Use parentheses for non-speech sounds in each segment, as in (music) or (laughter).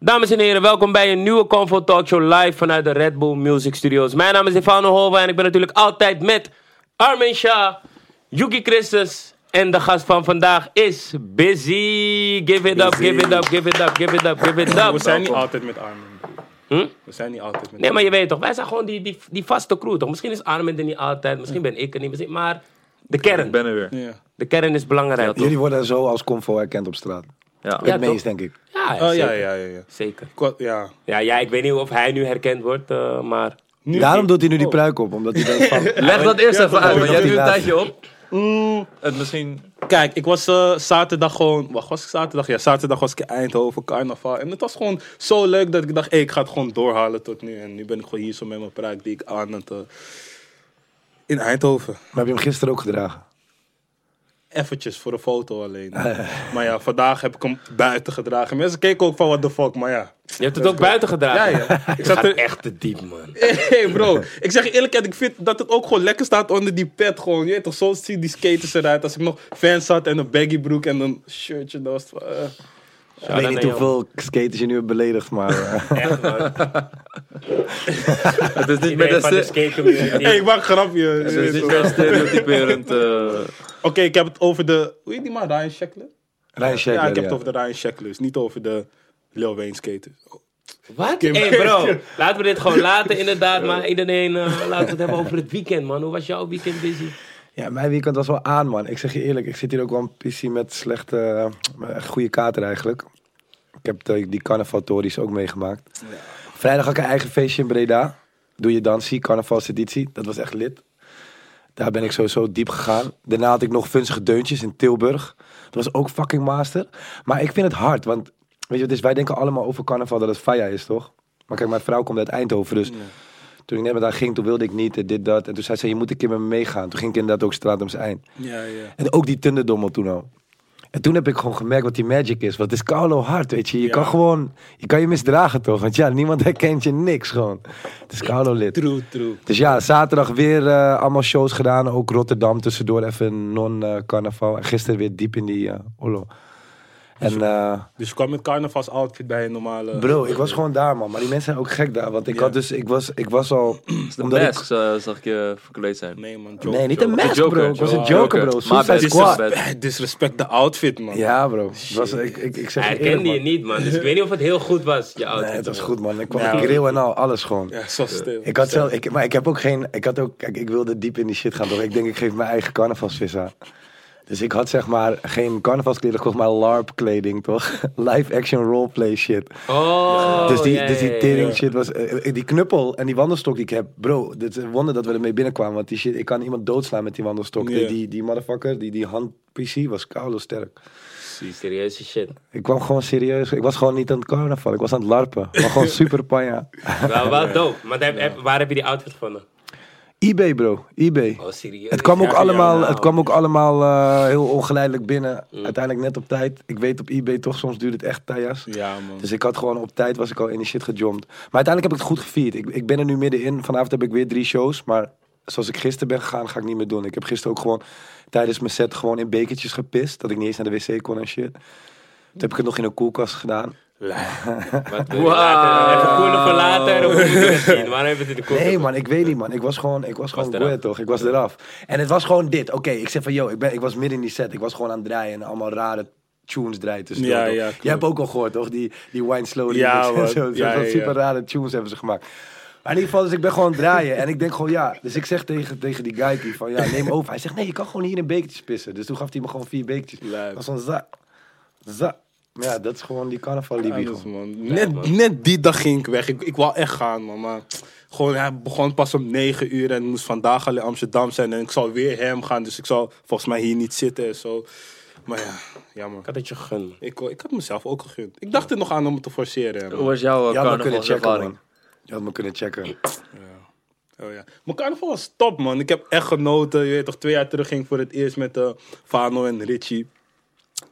Dames en heren, welkom bij een nieuwe Comfort Talk Show live vanuit de Red Bull Music Studios. Mijn naam is Stefano Hova en ik ben natuurlijk altijd met Armin Shah, Yuki Christus en de gast van vandaag is Busy. Give it up, give it up, give it up, give it up, give it up. We zijn niet altijd met Armin. Hm? We zijn niet altijd met Nee, maar je weet toch, wij zijn gewoon die, die, die vaste crew toch? Misschien is Armin er niet altijd, misschien ben ik er niet, misschien, maar de kern. Ik ben er weer. Ja. De kern is belangrijk. toch? Jullie worden zo als Convo herkend op straat. Ja. Het meest, denk ik. Ja, Oh, ja, zeker. ja, ja, ja. Zeker. Ja. Ja, ja, ik weet niet of hij nu herkend wordt, eh, maar... Nu Daarom doet hij nu die Oh. pruik op, omdat hij van... (laughs) Leg dat eerst Ja, even uit, want jij doet een tijdje op. Mm, Het misschien... Kijk, ik was eh, zaterdag gewoon... Wacht, was ik zaterdag? Ja, zaterdag was ik in Eindhoven, carnaval. En het was gewoon zo leuk dat ik dacht, hey, ik ga het gewoon doorhalen tot nu. En nu ben ik gewoon hier zo met mijn pruik die ik aan het... eh, in Eindhoven. Maar heb je hem gisteren ook gedragen? Eventjes voor een foto alleen. (laughs) maar ja, vandaag heb ik hem buiten gedragen. Mensen keken ook van, what the fuck, maar ja. Je hebt het ook buiten gedragen. Ja, ja. (laughs) Ik zat er... echt te diep, man. (laughs) Hey bro, ik zeg je eerlijk, ik vind dat het ook gewoon lekker staat onder die pet. Gewoon, je weet toch, zo zien die skaters eruit. Als ik nog fans had en een baggy broek en een shirtje, dat was het van, eh. ik weet niet hoeveel skaters je nu hebt beledigd, maar... eh, Echt, man. Het is niet meer van de de skate community. Hey, ik maak een grapje. je Het is niet meer stereotyperend. eh, Oké, ik heb het over de, hoe heet die man, Ryan Sheckler? Ryan Sheckler, ja, ik heb ja. het over de Ryan Shecklers, niet over de Lil Wayne skaters. Wat? Hey bro, (laughs) laten we dit gewoon laten inderdaad. Maar iedereen, eh, laten we het hebben over het weekend, man. Hoe was jouw weekend busy? Ja, mijn weekend was wel aan, man. Ik zeg je eerlijk, ik zit hier ook wel een PC met slechte, echt goede kater eigenlijk. Ik heb de, die carnavaltories ook meegemaakt. Vrijdag had ik een eigen feestje in Breda. Doe je dansie, carnavalseditie. Dat was echt lid. Daar ben ik sowieso diep gegaan. Daarna had ik nog funzige deuntjes in Tilburg. Dat was ook fucking master. Maar ik vind het hard, want weet je, dus wij denken allemaal over carnaval dat het faya is, toch? Maar kijk, mijn vrouw komt uit Eindhoven, dus toen ik net met haar ging, toen wilde ik niet, dit, dat. En toen zei ze, je moet een keer met me meegaan. Toen ging ik inderdaad ook Stratums Eind. Ja, ja. En ook die Tunderdommel toen al. En toen heb ik gewoon gemerkt wat die magic is. Want het is koude hard, weet je. Je Ja. kan gewoon, je kan je misdragen toch? Want ja, niemand (laughs) herkent je niks gewoon. Het is koude lid. True, true. Dus ja, zaterdag weer eh, allemaal shows gedaan. Ook Rotterdam tussendoor even non-carnaval. en gisteren weer diep in die uh, Ollo. En eh, Dus je kwam met carnavals outfit bij een normale... bro, ik was gewoon daar man. Maar die mensen zijn ook gek daar. Want ik had dus, ik was, ik was al... (clears throat) de omdat ik- mask eh, zag ik je verkleed zijn. Nee man, joke, Nee, niet een mask Joker. bro. Ik was een Oh, joker bro. Maar Suicide Squad. (laughs) Disrespect, de outfit man. Ja bro. Was, ik, ik, ik zeg Hij je niet, man. Dus ik weet niet of het heel goed was, je outfit. Nee, het was goed man. Ik kwam Ja. grill en al, alles gewoon. Ja, zo stil. Ik had zelf, ik, maar ik heb ook geen, ik had ook, kijk, ik wilde diep in die shit gaan toch. Ik denk, ik geef mijn eigen carnavalsvis aan. Dus ik had zeg maar geen carnavalskleding, gekocht, maar LARP kleding toch. (laughs) Live action roleplay shit. Oh, dus die, dus die tering shit was, eh, eh, die knuppel en die wandelstok die ik heb. Bro, het is een wonder dat we ermee binnenkwamen. Want die shit, ik kan iemand doodslaan met die wandelstok. Die, die, die motherfucker, die, die hand PC was koude sterk. Serieuze shit. Ik kwam gewoon serieus, ik was gewoon niet aan het carnaval, ik was aan het larpen. Maar gewoon (laughs) super panja. Wel, wel (laughs) dope. Maar waar heb je die outfit gevonden? eBay bro, eBay. Oh, serieus? Het kwam ook Ja, allemaal, nou. het kwam ook allemaal eh, heel ongeleidelijk binnen. Uiteindelijk net op tijd. Ik weet op eBay toch, soms duurt het echt tajas. Ja man. Dus ik had gewoon op tijd was ik al in die shit gejomd. Maar uiteindelijk heb ik het goed gevierd. Ik, ik ben er nu middenin. Vanavond heb ik weer drie shows. Maar zoals ik gisteren ben gegaan, ga ik niet meer doen. Ik heb gisteren ook gewoon tijdens mijn set gewoon in bekertjes gepist. Dat ik niet eens naar de wc kon en shit. Toen heb ik het nog in een koelkast gedaan. Wat wil je later? Even koelen voor later. Hoe moet je het zien? Waarom heb je het in de koel? Nee man, ik weet niet man. Ik was gewoon, ik was gewoon goed toch. Ik was eraf. En het was gewoon dit. Oké, ik zeg van yo, ik, ben, ik was midden in die set. Ik was gewoon aan het draaien en allemaal rare tunes draaien tussendoor. Ja, ja, Jij hebt ook al gehoord toch? Die, die Wine Slowly. Ja, en man. zo. Ja, van ja, super rare tunes hebben ze gemaakt. Maar in ieder geval, dus ik ben gewoon aan het draaien. En ik denk gewoon ja. Dus ik zeg tegen, tegen die guy die van ja, neem over. Hij zegt nee, je kan gewoon hier in bekertjes pissen. Dus toen gaf hij me gewoon vier bekertjes. Dat was zo'n za. Za. Ja, dat is gewoon die carnaval Anders, gewoon. man. Net, net die dag ging ik weg. Ik, ik wou echt gaan, man. Maar gewoon, hij begon pas om 9 uur en moest vandaag al in Amsterdam zijn. En ik zou weer hem gaan, dus ik zou volgens mij hier niet zitten en zo. Maar ja, jammer. Ik had het je gun. Ik, ik had mezelf ook gegund. Ik dacht er nog aan om het te forceren. Hoe was jouw Je uh, had me kunnen checken carnavalservaring? Je had me kunnen checken. Oh, ja. Mijn carnaval was top, man. Ik heb echt genoten. Je weet toch, twee jaar terug ging ik voor het eerst met uh, Fano en Richie.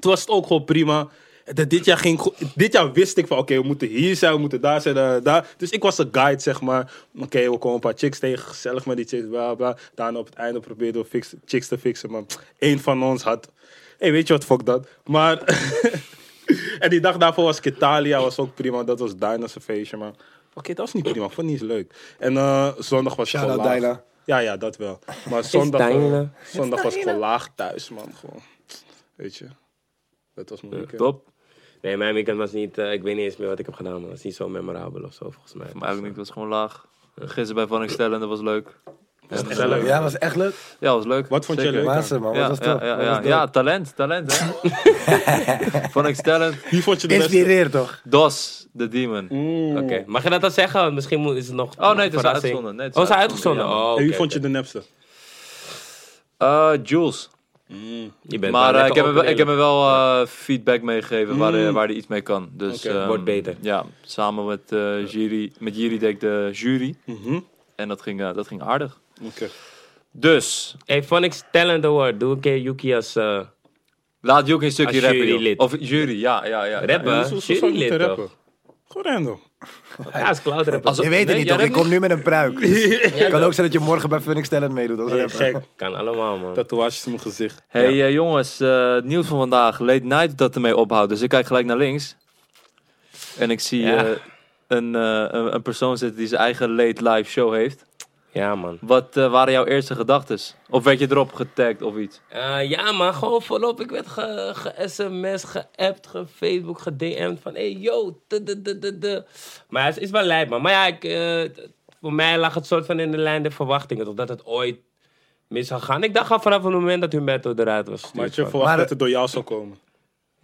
Toen was het ook gewoon prima. Dat Dit jaar, ging, go- dit jaar wist ik van, oké, we moeten hier zijn, we moeten daar zijn, daar, daar. Dus ik was een guide, zeg maar. Oké, we komen een paar chicks tegen, gezellig met die chicks, bla bla. Daarna op het einde probeerden we fix, chicks te fixen. Maar één van ons had, hey, weet je wat, fuck dat. Maar (laughs) En die dag daarvoor was Italia, was ook prima. Dat was Dyna's feestje, maar... Oké, dat was niet prima. Ik vond het niet leuk. En eh, zondag was Shout-out gewoon laag. Dyna. Ja, ja, dat wel. Maar zondag, eh, Dyna. zondag was gewoon laag thuis, man. Gewoon. Weet je. Dat was mijn weekend. Top. Nee, mijn weekend was niet... eh, ik weet niet eens meer wat ik heb gedaan, man. Het was niet zo memorabel of zo, volgens mij. Maar eigenlijk niet, het was gewoon laag. Gisteren bij Van Extellen, dat was leuk. Eh, gezellig? Ja, was echt leuk. Ja, was leuk. Wat vond je leuk? Man. Ja, Wat was ja, ja, ja, was ja, talent, talent, hè. (laughs) Van Extellen, Wie vond je de beste? Inspireer toch? Dos, de demon. Mm. Oké, mag je dat dan zeggen? Misschien moet- is het nog Oh, nee, het is uitgezonden. Nee, het oh, is het is uitgezonden? Oh, En wie oké, vond je de nepste? Eh, Jules. Je bent Maar eh, ik, heb hem, wel- ik heb wel eh, feedback meegegeven waar, hij- Mm. waar hij iets mee kan. Dus, Oké, ehm, wordt beter. Ja, samen met, eh jury, met Jiri deed ik de jury. Mhm. En dat ging, eh, dat ging aardig. Oké. Dus, Hey, Phonics Talent Award. Doe een keer Yuki als eh laat Joek een stukje rappen. Of jury, ja, ja, ja. Rappen? Ja. Jurylid. Gewoon random. Ja, als cloud rapper. Als- Je weet het Nee, niet toch? Ik kom nu met een pruik. (laughs) Het kan ook zijn dat je morgen bij Funix Talent meedoet. als rapper. gek. Kan allemaal, man. Tatoeages in mijn gezicht. Hey eh, jongens, eh, het nieuws van vandaag. Late night dat ermee ophoudt. Dus ik kijk gelijk naar links. En ik zie Ja. eh, een, eh, een, een persoon zitten die zijn eigen late live show heeft. Ja, man. Wat eh, waren jouw eerste gedachten? Of werd je erop getagd of iets? Eh, ja, man. Gewoon volop. Ik werd ge- ge-sms, ge-appt, ge-Facebook, gedM'd van... Hey, yo. de- de- de- de- de. Maar het is wel lijp, man. Maar ja, ik, eh, voor mij lag het soort van in de lijn der verwachtingen. Toch dat het ooit mis zou gaan. Ik dacht al vanaf het moment dat Humberto eruit was. Maar gestuurd je verwacht Maar- dat het door jou zou komen?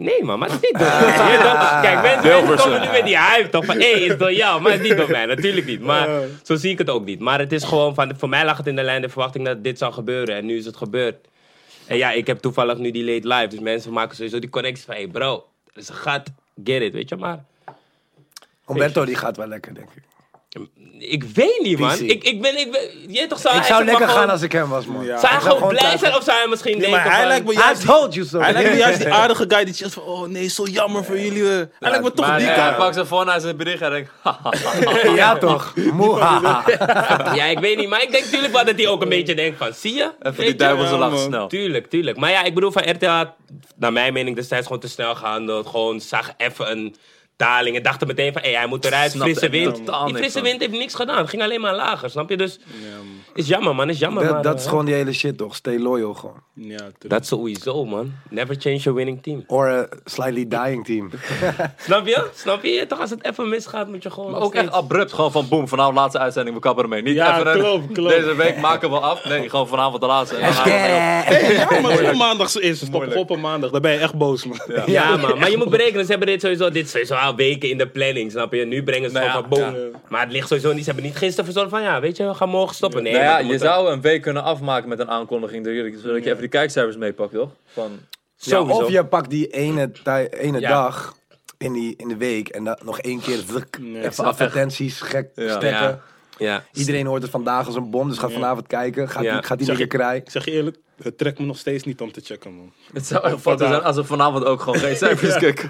Nee, man, maar het is niet door mij. Je toch- Kijk, mensen, mensen komen nu met die hype toch van, hé, hey, het is door jou. Maar het is niet door mij, (laughs) natuurlijk niet. Maar Ja. zo zie ik het ook niet. Maar het is gewoon van, voor mij lag het in de lijn de verwachting dat dit zou gebeuren. En nu is het gebeurd. En ja, ik heb toevallig nu die late live. Dus mensen maken sowieso die connectie van, hé hey bro, er is een gat, get it, weet je. Maar Humberto die gaat wel lekker, denk ik. Ik weet niet, man. Ik, ik ben, ik ben, je toch zou Ik hij zou zeg maar lekker gewoon- gaan als ik hem was, man. Ja. Zou hij Ik zou gewoon blij thuis- zijn of zou hij misschien Nee, denken maar hij van... lijkt me I juist... told you so. Hij lijkt me juist die (laughs) aardige guy die chillt van... Oh nee, zo jammer voor jullie. eh. Hij lijkt me toch Maar die guy. hij pakt zijn phone naar zijn bericht en denkt... (laughs) Ja toch? Moeha. (laughs) Ja, ik weet niet. Maar ik denk natuurlijk wel dat hij ook een beetje denkt van, zie je? Even Weet die je? duivel zo man. snel. Tuurlijk, tuurlijk. Maar ja, ik bedoel van RTL had, naar mijn mening, destijds gewoon te snel gehandeld. Gewoon zag even een daling en dacht er meteen van, hé, hij moet eruit. Snapte Frisse wind. Die frisse wind heeft niks gedaan. Het ging alleen maar lager, snap je? Dus Ja. Is jammer, man. Is jammer. Dat, maar, dat is gewoon die hele shit toch? Stay loyal gewoon. Ja. Dat sowieso, man. Never change your winning team. Or a slightly dying team. (laughs) Snap je? Snap je? Toch als het even misgaat, moet je gewoon Maar ook echt abrupt, gewoon van boem, vanavond laatste uitzending, we kappen ermee. Niet Ja, even een- klopt, klopt. deze week maken we af. Nee, gewoon vanavond de laatste. Hey, ja, maar maandag is. Stop Moeilijk. op een maandag. Dan ben je echt boos, man. Ja. Ja, man. Maar je moet berekenen, ze hebben dit sowieso, dit sowieso al weken in de planning, snap je? Nu brengen ze Nou gewoon ja, van boom. Maar het ligt sowieso niet, ze hebben niet gisteren verzorgd van, ja, weet je, we gaan morgen stoppen. Nee, Nou ja, je zou een week kunnen afmaken met een aankondiging, zodat je even die kijkcijfers meepakt, toch? Van, Ja, of je pakt die ene, ene Ja. dag in, die, in de week en dan nog één keer even advertenties gek Ja. stekken. Ja. Iedereen hoort het vandaag als een bom, dus gaat vanavond kijken. Gaat Ja. die, gaat die Zeg krijgen. Ik zeg je eerlijk, het trekt me nog steeds niet om te checken, man. het zou echt fout zijn als we vanavond ook gewoon geen cijfers dit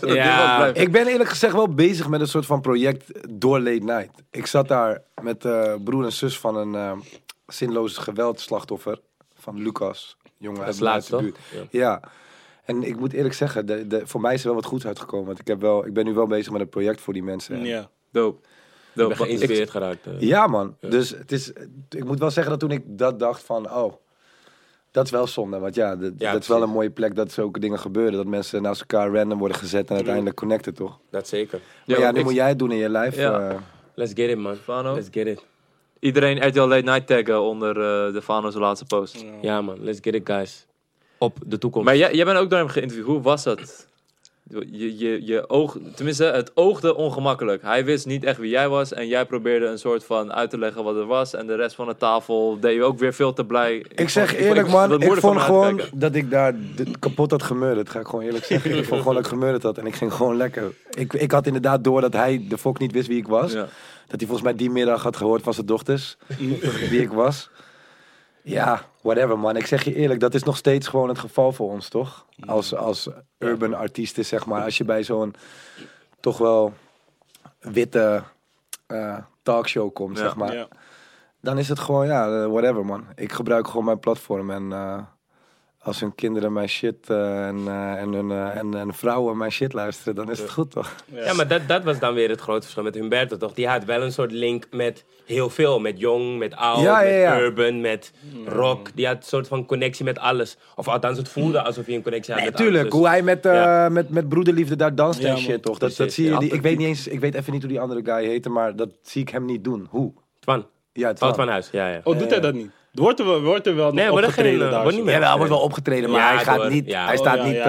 Ja. (laughs) Ik ben eerlijk gezegd wel bezig met een soort van project door Late Night. Ik zat daar met eh, broer en zus van een eh zinloos geweldslachtoffer van Lucas. Jongen Dat uit is de laatst, toch? buurt. Ja. En ik moet eerlijk zeggen, de, de, voor mij is er wel wat goeds uitgekomen. Want ik, heb wel, ik ben nu wel bezig met een project voor die mensen. Ja. Dope. Ik ben geïnspireerd geraakt. eh. Ja, man. Dus het is, ik moet wel zeggen dat toen ik dat dacht van, oh, dat is wel zonde. Want ja, dat, Ja, dat is wel een mooie plek dat zulke dingen gebeuren. Dat mensen naast elkaar random worden gezet en uiteindelijk connecten, toch? Dat zeker. Maar ja, nu moet jij het doen in je lijf. Ja. eh. Let's get it, man. Fano? Let's get it. Iedereen RTL Late Night taggen onder eh, de Fano's laatste post. Ja, man. Let's get it, guys. Op de toekomst. Maar jij, jij bent ook door hem geïnterviewd. Hoe was dat? Je, je, je oog, tenminste, het oogde ongemakkelijk. Hij wist niet echt wie jij was. En jij probeerde een soort van uit te leggen wat er was. En de rest van de tafel deed je ook weer veel te blij. Ik zeg vond- eerlijk, ik man. Ik vond gewoon dat ik daar kapot had gemeurd. Dat ga ik gewoon eerlijk zeggen. ik vond gewoon dat ik gemeurd had. En ik ging gewoon lekker. Ik, ik had inderdaad door dat hij de fok niet wist wie ik was. Ja. Dat hij volgens mij die middag had gehoord van zijn dochters. (laughs) wie ik was. Ja, whatever man. Ik zeg je eerlijk, dat is nog steeds gewoon het geval voor ons, toch? Als, als urban artiesten, zeg maar. Als je bij zo'n toch wel witte eh, talkshow komt, Ja. zeg maar. Ja. Dan is het gewoon, ja, eh, whatever man. Ik gebruik gewoon mijn platform en eh, als hun kinderen mijn shit eh, en, eh, en, hun, eh, en, en vrouwen mijn shit luisteren, dan is het goed toch? Ja, maar dat, dat was dan weer het grote verschil met Humberto, toch? Die had wel een soort link met heel veel. Met jong, met oud, Ja, ja, ja. met urban, met rock. Die had een soort van connectie met alles. Of althans, het voelde alsof hij een connectie had met Natuurlijk, alles. hoe hij met, Ja. met, met broederliefde daar danst Ja, en shit toch? Dat, dat zie je, die, ik weet niet eens, ik weet even niet hoe die andere guy heette, maar dat zie ik hem niet doen. Hoe? Twan. Ja, van huis, ja, ja. Oh, doet hij dat niet? Wordt er wel, wordt er wel Nee, nog er geen, opgetreden eh, daar? wordt niet zo? meer. Ja, hij wordt wel opgetreden, maar Ja, hij gaat door- niet, ja. hij staat niet...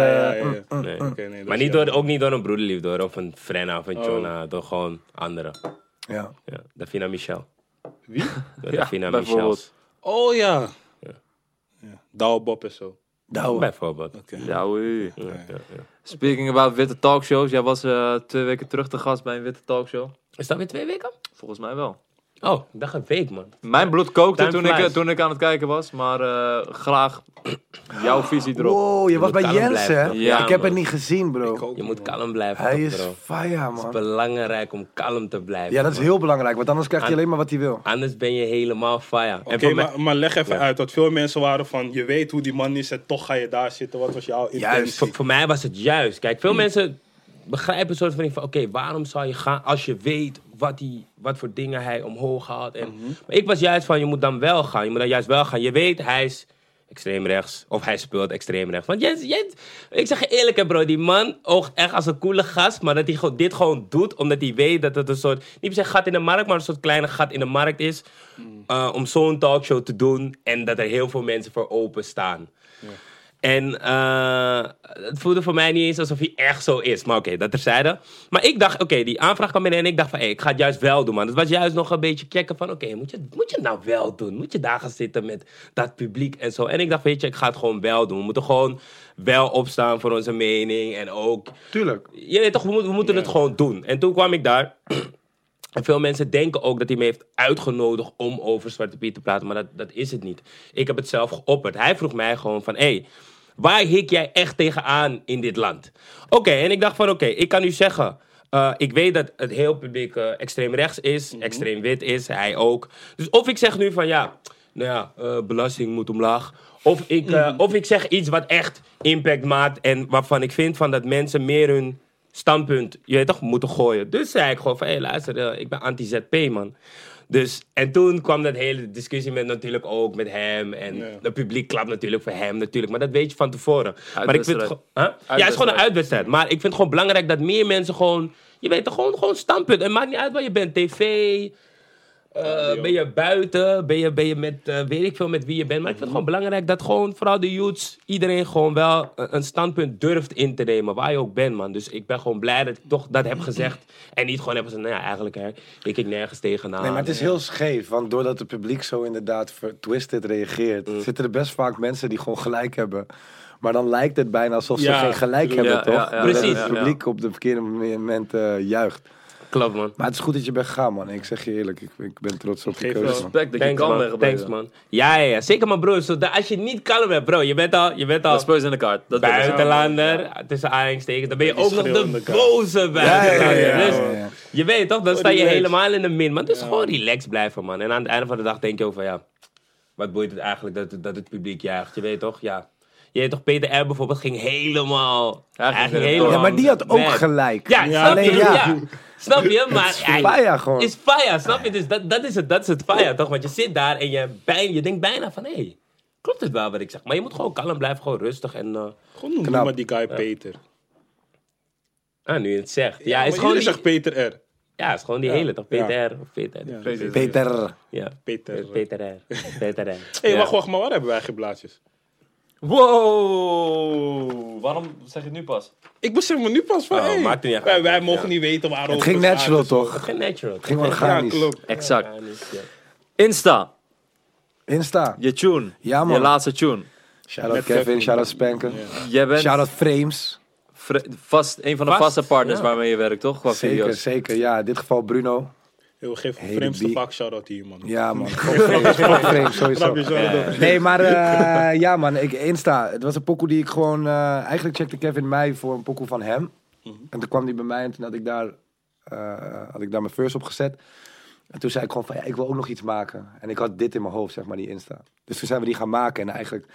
Nee. nee, Maar niet door, ook niet door een broederliefde hoor, of een Frenna of een Oh. Jonah, door gewoon anderen. Ja. Ja, Davina Michel. Wie? (laughs) Door Davina. Michels. Oh ja. Ja. ja. Douwe Bob en zo. Nou, Bijvoorbeeld. Ja, oei. Ja, ja, ja. Speaking about witte talkshows. Jij was eh, twee weken terug te gast bij een witte talkshow. Is dat weer twee weken? Volgens mij wel. Oh, ik dacht een week, man. Mijn bloed kookte Time toen ik, toen ik aan het kijken was. Maar eh, graag (clears throat) jouw visie erop. wow, je was bij kalm Jens hè? Ja, ik heb man. het niet gezien bro. Je moet man. kalm blijven, Hij toch, is bro. fire Het is man. belangrijk om kalm te blijven. Ja, dat is man. heel belangrijk, want anders krijgt hij Aan- alleen maar wat hij wil. Anders ben je helemaal fire. Oké, En voor mij- maar, maar leg even Ja. uit. Dat veel mensen waren van, je weet hoe die man is en toch ga je daar zitten. Wat was jouw intentie? voor, voor mij was het juist. Kijk, veel mensen begrijpen een soort van, van oké, waarom zou je gaan als je weet wat, die, wat voor dingen hij omhoog haalt. En, Maar ik was juist van, je moet dan wel gaan. Je moet dan juist wel gaan. Je weet, hij is extreem rechts. Of hij speelt extreem rechts. Want Jens, Jens, ik zeg je eerlijk hè bro, die man oogt echt als een coole gast. Maar dat hij dit gewoon doet, omdat hij weet dat het een soort, niet per se gat in de markt, maar een soort kleine gat in de markt is. eh, om zo'n talkshow te doen. En dat er heel veel mensen voor openstaan. En eh, het voelde voor mij niet eens alsof hij echt zo is. Maar oké, dat terzijde. Maar ik dacht, oké, die aanvraag kwam binnen en ik dacht van, hé, ik ga het juist wel doen, man. Het was juist nog een beetje checken van, oké, moet, je, moet je het nou wel doen? Moet je daar gaan zitten met dat publiek en zo? En ik dacht, weet je, ik ga het gewoon wel doen. We moeten gewoon wel opstaan voor onze mening en ook... Tuurlijk. Je weet toch, we, moeten- we moeten het gewoon doen. En toen kwam ik daar. En veel mensen denken ook dat hij me heeft uitgenodigd om over Zwarte Piet te praten. Maar dat, dat is het niet. Ik heb het zelf geopperd. Hij vroeg mij gewoon van... Hé, waar hik jij echt tegenaan in dit land? Oké, en ik dacht van... Oké, ik kan u zeggen... eh, ik weet dat het heel publiek eh, extreem rechts is. Extreem wit is. Hij ook. Dus of ik zeg nu van... Ja, nou ja, eh, belasting moet omlaag. Of ik, eh, of ik zeg iets wat echt impact maakt. En waarvan ik vind van dat mensen meer hun standpunt, je weet toch, moeten gooien. Dus zei ik gewoon van, hé luister, eh, ik ben anti-ZP man. Dus, en toen kwam dat hele discussie met natuurlijk ook met hem. En Ja. het publiek klapt natuurlijk voor hem natuurlijk. Maar dat weet je van tevoren. Maar ik vind Huh? Ja, het is gewoon een uitwedstrijd. Maar ik vind het gewoon belangrijk dat meer mensen gewoon... Je weet toch, gewoon, gewoon standpunt. Het maakt niet uit waar je bent. TV, eh, ben je buiten, ben je, ben je met, eh, weet ik veel met wie je bent. Maar ik vind het gewoon belangrijk dat gewoon, vooral de youths, iedereen gewoon wel een, een standpunt durft in te nemen, waar je ook bent, man. Dus ik ben gewoon blij dat ik toch dat heb gezegd. En niet gewoon heb gezegd, nou ja, eigenlijk hè, ik ik nergens tegenaan. Nee, maar het is heel scheef, want doordat het publiek zo inderdaad twisted reageert, zitten er best vaak mensen die gewoon gelijk hebben. Maar dan lijkt het bijna alsof ze Ja, geen gelijk ja, hebben, ja, toch? ja, precies. het publiek op de verkeerde moment eh, juicht. Klopt, man. Maar het is goed dat je bent gegaan, man. Ik zeg je eerlijk, ik, ik ben trots op je Geef keuze, man. Respect dat je Thanks, kan man. Thanks, man. Ja, ja, ja. Zeker, maar broer. Zodat, als je niet kalm bent, bro. Je bent al, je bent Dat al je in de kaart. Dat buitenlander. Tussen aanhalingstekens. Dan ben je ook nog de boze buitenlander. Dus je weet toch, dan sta je helemaal in de min. Man, dus gewoon relaxed blijven, man. En aan het einde van de dag denk je over, ja... Wat boeit het eigenlijk dat, het- dat het publiek juicht? Je weet toch, ja... Je weet toch, Peter R. bijvoorbeeld ging helemaal... Hij ging ging helemaal Ja, maar die had ook weg. gelijk. Ja, Ja, snap alleen je? ja. Snap je? Maar hij- Fire gewoon. is fire, snap je? Dus dat, dat, is het, dat is het fire, toch? Want je zit daar en je, bij, je denkt bijna van, hé, hey, klopt het wel wat ik zeg? Maar je moet gewoon kalm blijven, gewoon rustig en... eh, Gewoon noem Knap. maar die guy Peter. ah, nu je het zegt. Ja, is gewoon die, zegt Peter R. ja, is gewoon die hele, toch? Ja. Peter R. Of Peter. Ja. Peter. Peter. Ja. Peter. Peter R. Peter R. Hé, hey, Ja. wacht, wacht, maar waar hebben wij geen blaadjes? Wow! Waarom zeg je het nu pas? Ik besef me nu pas van, Oh, hey, maakt niet uit. wij, wij mogen Ja. niet weten waarom. Het ging natural, toch? Geen natural. Het ging Ja, organisch. klopt. Exact. Ja. Insta, Insta. je tune. Ja, man. Je laatste tune. Shout-out Met Kevin, Kevin. shout-out Spanker. Jij bent Shout-out Frames. vast, een van de Vast, vaste partners ja. waarmee je werkt, toch? Qua Zeker, video's. zeker. Ja, in dit geval Bruno. We geven Hele vreemdste die- vak shout-out hier, man. Ja, man. Frames, sowieso. Nee, maar (laughs) eh, ja man, ik, Insta. Het was een pokoe die ik gewoon... eh, eigenlijk checkte Kevin mij voor een pokoe van hem. En toen kwam hij bij mij en toen had ik daar, eh, had ik daar mijn first op gezet. En toen zei ik gewoon van, ja, ik wil ook nog iets maken. En ik had dit in mijn hoofd, zeg maar, die Insta. Dus toen zijn we die gaan maken. En eigenlijk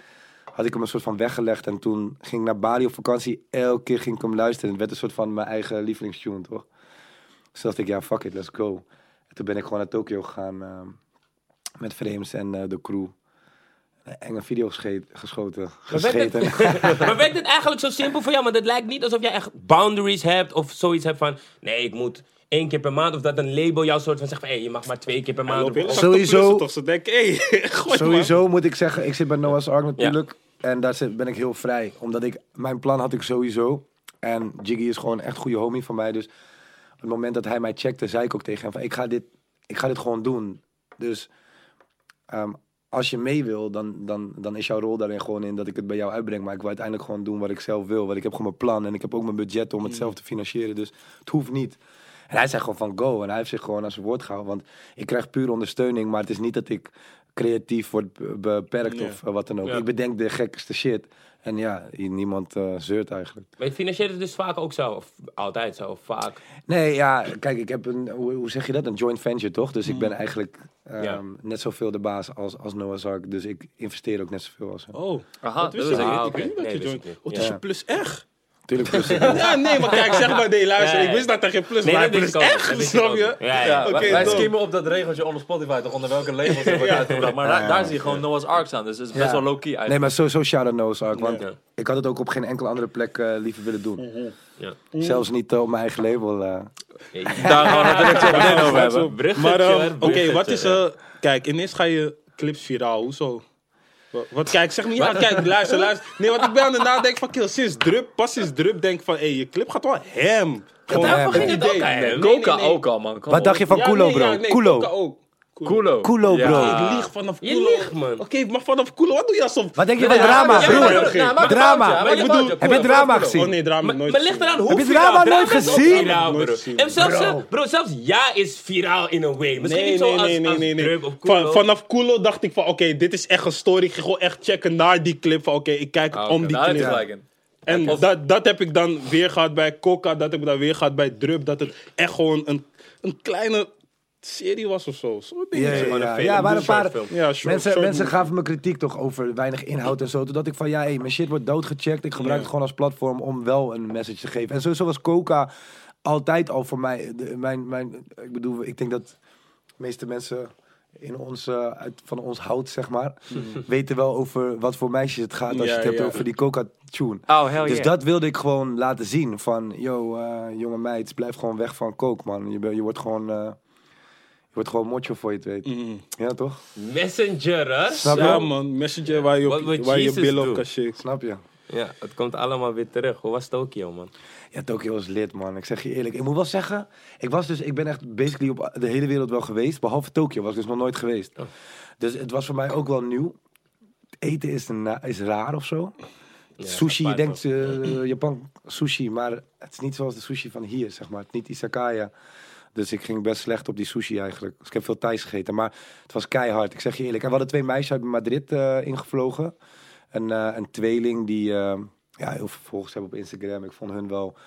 had ik hem een soort van weggelegd. En toen ging ik naar Bali op vakantie. Elke keer ging ik hem luisteren. Het werd een soort van mijn eigen lievelingstune, toch? Dus dacht ik, ja, fuck it, let's go. En toen ben ik gewoon naar Tokio gegaan ehm, met Frames en eh, de crew. Een enge video geschoten. Maar werkt, Gescheten. het, (laughs) maar werkt het eigenlijk zo simpel voor jou? Maar het lijkt niet alsof jij echt boundaries hebt of zoiets hebt van... Nee, ik moet één keer per maand. Of dat een label jou soort van zegt van... Hé, je mag maar twee keer per maand. Sowieso- toch? Ze denken, hé, hey, (laughs) gooi Sowieso moet ik zeggen, ik zit bij Noah's Ark natuurlijk. En daar zit, ben ik heel vrij. Omdat ik, mijn plan had ik sowieso. En Jiggy is gewoon echt een goede homie van mij. Dus het moment dat hij mij checkte, zei ik ook tegen hem van... Ik ga dit, ik ga dit gewoon doen. Dus ehm, als je mee wil, dan, dan, dan is jouw rol daarin gewoon in dat ik het bij jou uitbreng. Maar ik wil uiteindelijk gewoon doen wat ik zelf wil. Want ik heb gewoon mijn plan en ik heb ook mijn budget om het zelf te financieren. Dus het hoeft niet. En hij zei gewoon van go. En hij heeft zich gewoon aan zijn woord gehouden. Want ik krijg puur ondersteuning. Maar het is niet dat ik creatief word be- beperkt of eh, wat dan ook. Ja. Ik bedenk de gekste shit. En ja, niemand eh, zeurt eigenlijk. Maar je financiert het dus vaak ook zo? Of altijd zo? Of vaak? Nee, ja, kijk, ik heb een, hoe, hoe zeg je dat? Een joint venture, toch? Dus ik ben eigenlijk ehm, Ja. net zoveel de baas als, als Noah's Ark. Dus ik investeer ook net zoveel als hem. Oh, Aha, dat wist wist ik niet. Ah, Ik niet oké. dat je Nee, joint. Oh, het is je plus echt? Tuurlijk, (laughs) plus. Ja, nee, maar kijk, zeg maar, nee, luister. Ik wist dat er geen plus Nee, maar dat plus echt, snap ook. je? Ja, ja. Ja, Oké, wij, skimmen op dat regeltje onder Spotify, toch onder welke labels Ja. uitgebracht. Maar daar, daar zie je gewoon Noah's Ark staan, dus het is best wel low-key eigenlijk. Nee, maar sowieso shout-out Noah's Ark. Want Ja. ik had het ook op geen enkele andere plek eh, liever willen doen. Ja. Zelfs niet eh, op mijn eigen label. eh. Daar gaan we natuurlijk zo meteen over hebben. Bruggetje, Maar, oké, wat is... eh kijk, ineens ga je clips viraal. Hoezo? Wat, wat- kijk, zeg niet, ja, kijk, luister, luister. Nee, want ik ben aan het nadenken van, kill, sinds drup, pas sinds drup, denk van, hé, je clip gaat wel hem. Gewoon daarvoor ging het idee. ook aan hem. Nee, nee, Coca ook al, man. Kom Wat op. dacht je van Ja, Kulo, nee, bro? ja, nee, Kulo. Kulo. Kulo, bro. Ja. Ik lieg vanaf Je Kulo. liegt, man. Oké, maar vanaf Kulo, wat doe je alsof... Wat denk je Nee, van drama, ja, broer? maar- ja, maar- Drama. maar Ik bedoel- Heb je drama gezien? Oh nee, drama Maar, nooit maar ligt eraan hoe Heb je viraal. drama nooit is ook gezien? Viraal, Nooit bro. gezien. En zelfs, Bro. bro, zelfs ja is viraal in een way. Misschien Nee, niet nee, zo als, nee, nee, als nee, nee. Drup of Van, Kulo. vanaf Kulo dacht ik van, oké, dit is echt een story. Ik ga gewoon echt checken naar die clip van, oké, ik kijk Ah, om die clip. En dat, dat heb ik dan weer gehad bij Coca, dat heb ik dan weer gehad bij Drup. Dat het echt gewoon een, een kleine serie was of zo. Ja, ja, gewoon een ja. ja, paar... Ja, short- Mensen, short mensen movie. gaven me kritiek toch over weinig inhoud en zo. Toen dacht ik van, ja, hey, mijn shit wordt doodgecheckt. Ik gebruik het gewoon als platform om wel een message te geven. En sowieso was Coca altijd al voor mij... de- mijn, mijn, ik bedoel, ik denk dat de meeste mensen in ons, eh, uit, van ons hout, zeg maar... weten wel over wat voor meisjes het gaat als Ja, je het hebt ja. over die Coca-tune. Oh, hell Dus yeah. dat wilde ik gewoon laten zien. Van, yo, eh, jonge meid, blijf gewoon weg van coke, man. Je, je wordt gewoon... eh, wordt gewoon mocho voor je het weet. Mm. Ja, toch? Messenger, hè? Snap je? Ja man, messenger waar je, op, waar je billen op kan shaken. Snap je? Ja, het komt allemaal weer terug. Hoe was Tokio, man? Ja, Tokio was lid, man. Ik zeg je eerlijk. Ik moet wel zeggen, ik was dus, ik ben echt basically op de hele wereld wel geweest. Behalve Tokio was ik dus nog nooit geweest. Oh. Dus het was voor mij ook wel nieuw. Eten is, is raar of zo. Ja, sushi, je denkt eh, Japan sushi, maar het is niet zoals de sushi van hier, zeg maar. Het is niet izakaya. Dus ik ging best slecht op die sushi eigenlijk. Dus ik heb veel Thais gegeten, maar het was keihard. Ik zeg je eerlijk. En we hadden twee meisjes uit Madrid eh, ingevlogen. Een, eh, een tweeling die eh, ja, heel veel volgers hebben op Instagram. Ik vond hun wel...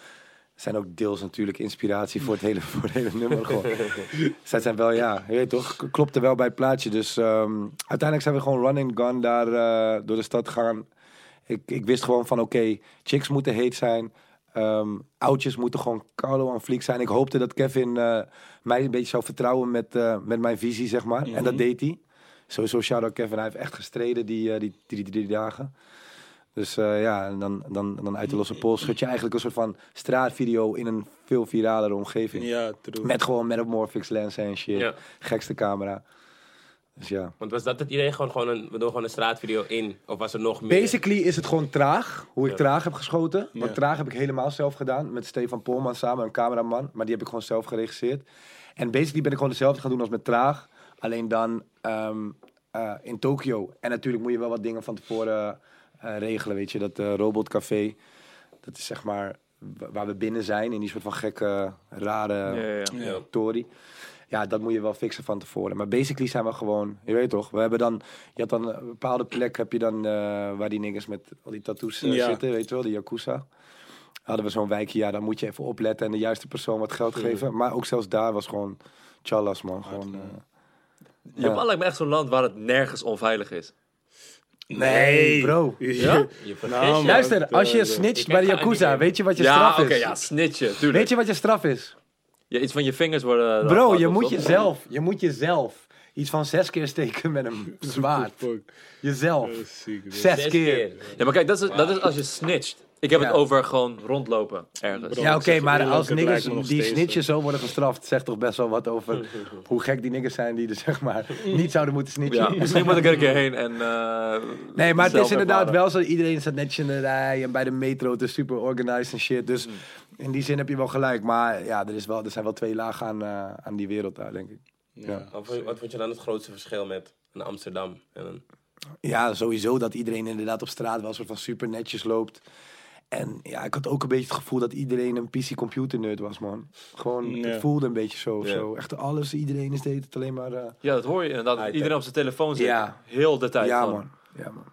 Zijn ook deels natuurlijk inspiratie voor het hele, (laughs) voor het hele nummer. Gewoon. (laughs) Zij zijn wel, ja, je weet toch, klopte wel bij het plaatje. Dus ehm, uiteindelijk zijn we gewoon run and gun daar door de stad gaan. Ik, ik wist gewoon van, oké, chicks moeten heet zijn. Ehm oudjes moeten gewoon Carlo aan fliek zijn. Ik hoopte dat Kevin eh, mij een beetje zou vertrouwen met, eh, met mijn visie, zeg maar. En dat deed hij. Sowieso shout-out Kevin. Hij heeft echt gestreden die, eh, die drie, drie dagen. Dus ja, en dan, dan, dan uit de losse pols schud je eigenlijk een soort van straatvideo in een veel viralere omgeving. Ja, true. Met gewoon metamorphics lenzen en shit. Ja. Gekste camera. Dus ja. Want was dat het idee? Gewoon, gewoon een, we doen gewoon een straatvideo in? Of was er nog meer? Basically is het gewoon traag. Hoe ik Ja. traag heb geschoten. Want Ja. traag heb ik helemaal zelf gedaan. Met Stefan Polman samen, een cameraman. Maar die heb ik gewoon zelf geregisseerd. En basically ben ik gewoon hetzelfde gaan doen als met traag. Alleen dan ehm, eh, in Tokio. En natuurlijk moet je wel wat dingen van tevoren eh, regelen. Weet je, dat eh robotcafé. Dat is zeg maar wa- waar we binnen zijn. In die soort van gekke, rare Ja, ja, ja. Ja. Tory. Ja, dat moet je wel fixen van tevoren. Maar basically zijn we gewoon, je weet toch, we hebben dan, je had dan een bepaalde plek, heb je dan, eh, waar die niggas met al die tattoos eh, Ja. zitten, weet je wel, de Yakuza. Hadden we zo'n wijkje, ja, dan moet je even opletten en de juiste persoon wat geld geven. Maar ook zelfs daar was gewoon challas, man. Gewoon, eh, Japan lijkt me echt zo'n land waar het nergens onveilig is. Nee, bro. Ja? Je Nou. Luister, als je snitcht bij de Yakuza, weet je wat je Ja, straf oké, is? ja, snitchen, tuurlijk. Weet je wat je straf is? Ja, iets van je vingers worden... eh, Bro, je moet jezelf, je moet jezelf iets van zes keer steken met een (laughs) zwaard. Jezelf. Zes Zes keer. Ja, maar kijk, dat is, dat is als je snitcht. Ik heb Ja. het over gewoon rondlopen ergens. Bro. Ja, oké, maar als nog die snitchen zo worden gestraft, zegt toch best wel wat over (laughs) hoe gek die niggas zijn die er zeg maar (laughs) niet zouden moeten snitchen. Ja, misschien moet ik er een keer heen en... eh, Nee, maar het is inderdaad ervaren. wel zo. Iedereen staat netjes in de rij en bij de metro. Het is super organized en shit. Dus in die zin heb je wel gelijk. Maar ja, er, is wel, er zijn wel twee lagen aan, eh, aan die wereld daar, denk ik. Ja. Wat vond- Wat vond je dan het grootste verschil met een Amsterdam en een... Ja, sowieso dat iedereen inderdaad op straat wel soort van super netjes loopt. En ja, ik had ook een beetje het gevoel dat iedereen een PC-computer nerd was, man. Gewoon, Ja. het voelde een beetje zo. of Ja. zo. Echt alles, iedereen is deed het alleen maar... eh, Ja, dat hoor je inderdaad. Iedereen op zijn telefoon zit. Ja. Heel de tijd. ja, man. Ja, man.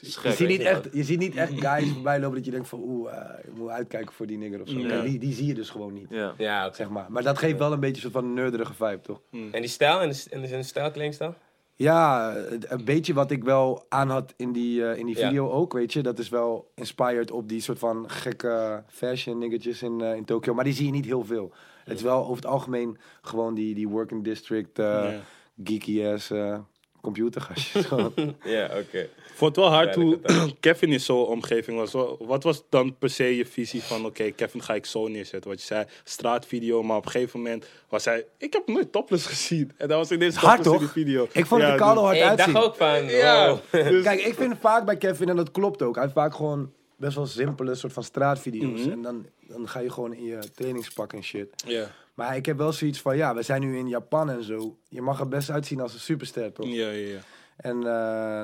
Je ziet, niet echt, je ziet niet echt guys voorbij lopen dat je denkt van... Oeh, eh, ik moet uitkijken voor die nigger of zo. Ja. Die, die zie je dus gewoon niet. Ja. Zeg maar. maar dat geeft wel een beetje een soort van nerderige vibe, toch? En die stijl en de, en de stijl, kledingstijl? Ja, een beetje wat ik wel aan had in die, eh, in die Ja. video ook, weet je. Dat is wel inspired op die soort van gekke fashion niggertjes in, eh, in Tokio. Maar die zie je niet heel veel. Het is wel over het algemeen gewoon die, die working district, eh, Ja. geeky ass eh, computergastjes. (laughs) gewoon. Ja, oké. Ik vond het wel hard hoe (clears throat) Kevin in zo'n omgeving was. Wa- Wat was dan per se je visie van, oké, Kevin ga ik zo neerzetten? Wat je zei, straatvideo, maar op een gegeven moment was hij... Ik heb nooit topless gezien. En dat was ineens Hard, topless in toch? die video. ik vond het Ja, er koude hard Hey, ik uitzien. dacht ook van, Ja, wow. dus- Kijk, ik vind vaak bij Kevin, en dat klopt ook, hij vaak gewoon best wel simpele soort van straatvideo's. Mhm. En dan, dan ga je gewoon in je trainingspak en shit. ja. Maar ik heb wel zoiets van, ja, we zijn nu in Japan en zo. Je mag er best uitzien als een superster, toch? Ja, ja, ja. En eh,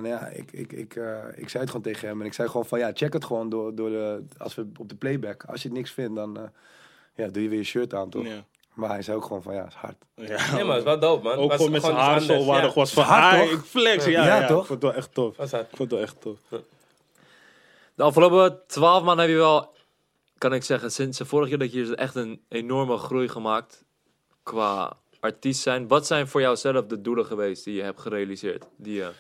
nou ja, ik, ik, ik, eh, ik zei het gewoon tegen hem. En ik zei gewoon van, ja, check het gewoon door, door de, als we op de playback. Als je het niks vindt, dan eh, ja, doe je weer je shirt aan, toch? Ja. Maar hij zei ook gewoon van, ja, is hard. Ja. Nee, maar het is wel dope, man. Ook Was gewoon met zijn iets haar zo anders, waar ja. was van, Hard, toch? ik flex. Ja, Ja, ja, toch? Ik vond het wel echt tof. Was hard. Ik vond het wel echt tof. De afgelopen twaalf maanden heb je wel, kan ik zeggen, sinds de vorige keer dat je hier is echt een enorme groei gemaakt qua artiest zijn. Wat zijn voor jou zelf de doelen geweest die je hebt gerealiseerd, die je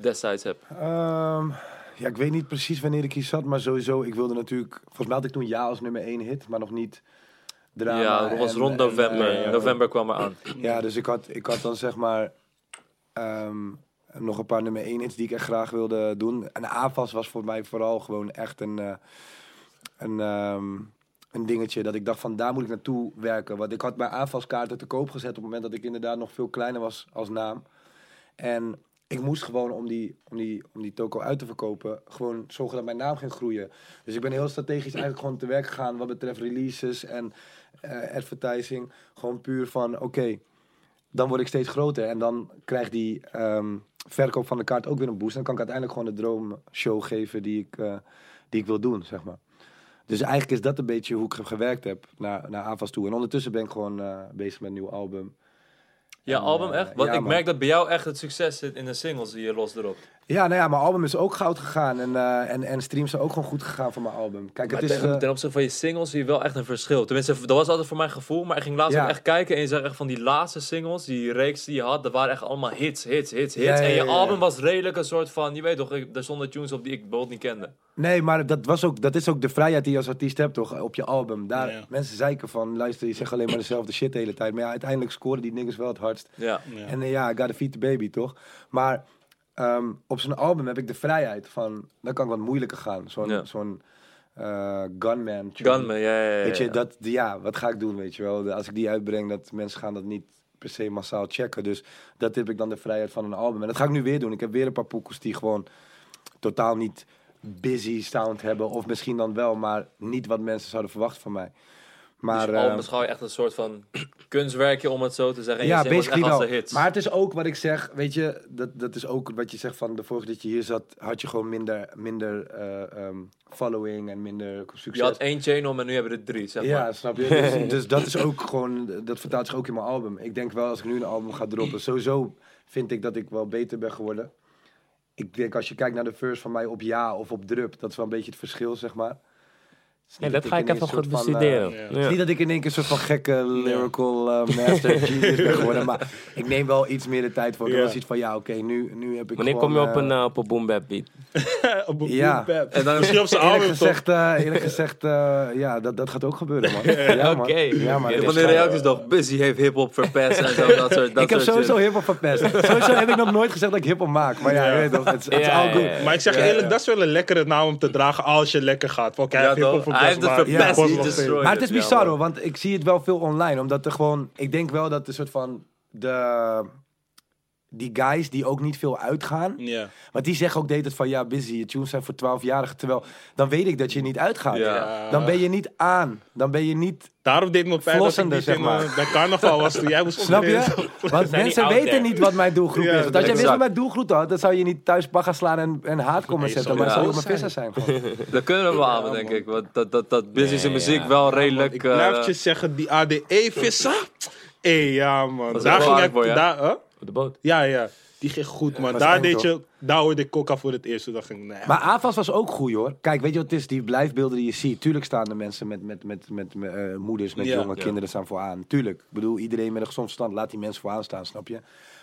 destijds hebt? Ehm, ja, ik weet niet precies wanneer ik hier zat, maar sowieso, ik wilde natuurlijk... Volgens mij had ik toen Ja als nummer 1 hit, maar nog niet drama. ja, dat was en- rond en, november. eh, november kwam er aan. Ja, dus ik had, ik had dan zeg maar ehm, nog een paar nummer 1 hits die ik echt graag wilde doen. En AFAS was voor mij vooral gewoon echt een, eh, een, ehm, een dingetje dat ik dacht van daar moet ik naartoe werken. Want ik had mijn AFAS kaarten te koop gezet op het moment dat ik inderdaad nog veel kleiner was als naam. En ik moest gewoon om die, om die, om die toko uit te verkopen, gewoon zorgen dat mijn naam ging groeien. Dus ik ben heel strategisch eigenlijk gewoon te werk gegaan wat betreft releases en eh, advertising. Gewoon puur van, oké, dan word ik steeds groter. En dan krijgt die ehm, verkoop van de kaart ook weer een boost. En dan kan ik uiteindelijk gewoon de droomshow geven die ik, eh, die ik wil doen, zeg maar. Dus eigenlijk is dat een beetje hoe ik gewerkt heb naar, naar AFAS toe. En ondertussen ben ik gewoon eh, bezig met een nieuw album. Ja, En, album eh, echt? Want ja, ik man. merk dat bij jou echt het succes zit in de singles die je losdropt. Ja, nou ja, mijn album is ook goud gegaan. En, eh, en, en streams zijn ook gewoon goed gegaan voor mijn album. Kijk, Maar het is... ten, eh, ten opzichte van je singles zie je wel echt een verschil. Tenminste, dat was altijd voor mijn gevoel. Maar ik ging laatst Ja. ook echt kijken en je zag echt van die laatste singles, die reeks die je had, dat waren echt allemaal hits, hits, hits, hits. Ja, en je ja, ja. album was redelijk een soort van, je weet toch, er stonden tunes op die ik bijvoorbeeld niet kende. Nee, maar dat, was ook, dat is ook de vrijheid die je als artiest hebt, toch? Op je album. Daar, Ja. Mensen zeiken van, luister, je zegt alleen maar dezelfde shit de hele tijd. Maar ja, uiteindelijk scoren die niggas wel het hardst. Ja. Ja. En eh, ja, I gotta feed the baby, toch? Maar ehm, op zo'n album heb ik de vrijheid van... Dan kan ik wat moeilijker gaan. Zo'n Ja. zo'n eh, gunman. tune. Gunman, ja, ja, ja. Weet je, dat, ja, wat ga ik doen, weet je wel? Als ik die uitbreng, dat mensen gaan dat niet per se massaal checken. Dus dat heb ik dan de vrijheid van een album. En dat ga ik nu weer doen. Ik heb weer een paar poekers die gewoon totaal niet busy sound hebben. Of misschien dan wel, maar niet wat mensen zouden verwachten van mij. Maar, dus je eh, beschouw je echt een soort van (clears throat) kunstwerkje, om het zo te zeggen. En ja, basically hits. Maar het is ook wat ik zeg, weet je, dat, dat is ook wat je zegt van de vorige dat je hier zat, had je gewoon minder, minder eh, ehm, following en minder succes. je had één om en nu hebben we er drie, zeg Ja, maar. snap je? Dus, (laughs) dus dat is ook gewoon, dat vertaalt zich ook in mijn album. Ik denk wel als ik nu een album ga droppen, sowieso vind ik dat ik wel beter ben geworden. Ik denk als je kijkt naar de verse van mij op ja of op drup, dat is wel een beetje het verschil, zeg maar. Nee, dat dat ga ik even goed bestuderen. Het Ja. is niet dat ik in één keer een soort van gekke lyrical eh, (laughs) master genius ben geworden. Maar ik neem wel iets meer de tijd voor. Ik Ja. heb wel zoiets van, ja oké, nu, nu heb ik Wanneer gewoon, kom je op eh, een, op een boom bap beat? (laughs) op een Ja. En dan- Misschien op zijn Eerlijk album gezegd, eh, eerlijk gezegd eh, ja, dat, dat gaat ook gebeuren, man. (laughs) Ja, man. Oké. Ja, man. Die reacties toch, Busy heeft hip-hop verpest en zo, (laughs) dat soort dat ik heb soort sowieso hip-hop verpest. sowieso heb ik nog nooit gezegd dat ik hip-hop maak. Maar ja, weet toch, het is Ja, all ja, good. ja. Maar ik zeg eerlijk, ja. dat is wel een lekkere naam om te dragen als je lekker gaat. Van, kijk, Ja, hip-hop verpest, Hij heeft het maar- verpest, destroyed. Maar het is bizar hoor, want ik zie het wel veel online. Omdat er gewoon, ik denk wel dat de soort van, de, die guys die ook niet veel uitgaan. Ja. Want die zeggen ook de hele tijd van, ja busy, je tunes zijn voor 12-jarigen. Terwijl, dan weet ik dat je niet uitgaat. Ja. Dan ben je niet aan. Dan ben je niet, Daarom deed me pijn dat ik niet zeg in, maar. eh, bij carnaval was toen jij moest snap je? (laughs) Want mensen weten there. niet wat mijn doelgroep Ja, is. Want als jij wist wat mijn doelgroep had, dan zou je niet thuis bagger slaan en, en haat komen Nee, zetten. Maar zou je op mijn visser zijn. (laughs) Dat kunnen we Ja, denk man. ik. Want dat, dat, dat Busy zijn Nee, muziek ja. wel redelijk... Ik eh, blijf je zeggen, die ADE-visser. Hé, (laughs) ja man. Was Daar ging ik... voor je, hè? daar? Op de boot. Ja, ja. Die ging goed, man. was Daar, eng, deed toch? je, daar hoorde ik Coca voor het eerst. Toen dacht ik, nee. Maar AFAS was ook goed hoor. Kijk, weet je wat het is? Die blijfbeelden die je ziet. Tuurlijk staan er mensen met, met, met, met, met, eh, moeders, met Ja. jonge Ja. kinderen staan vooraan. Tuurlijk. Ik bedoel, iedereen met een gezond verstand laat die mensen vooraan staan, snap je?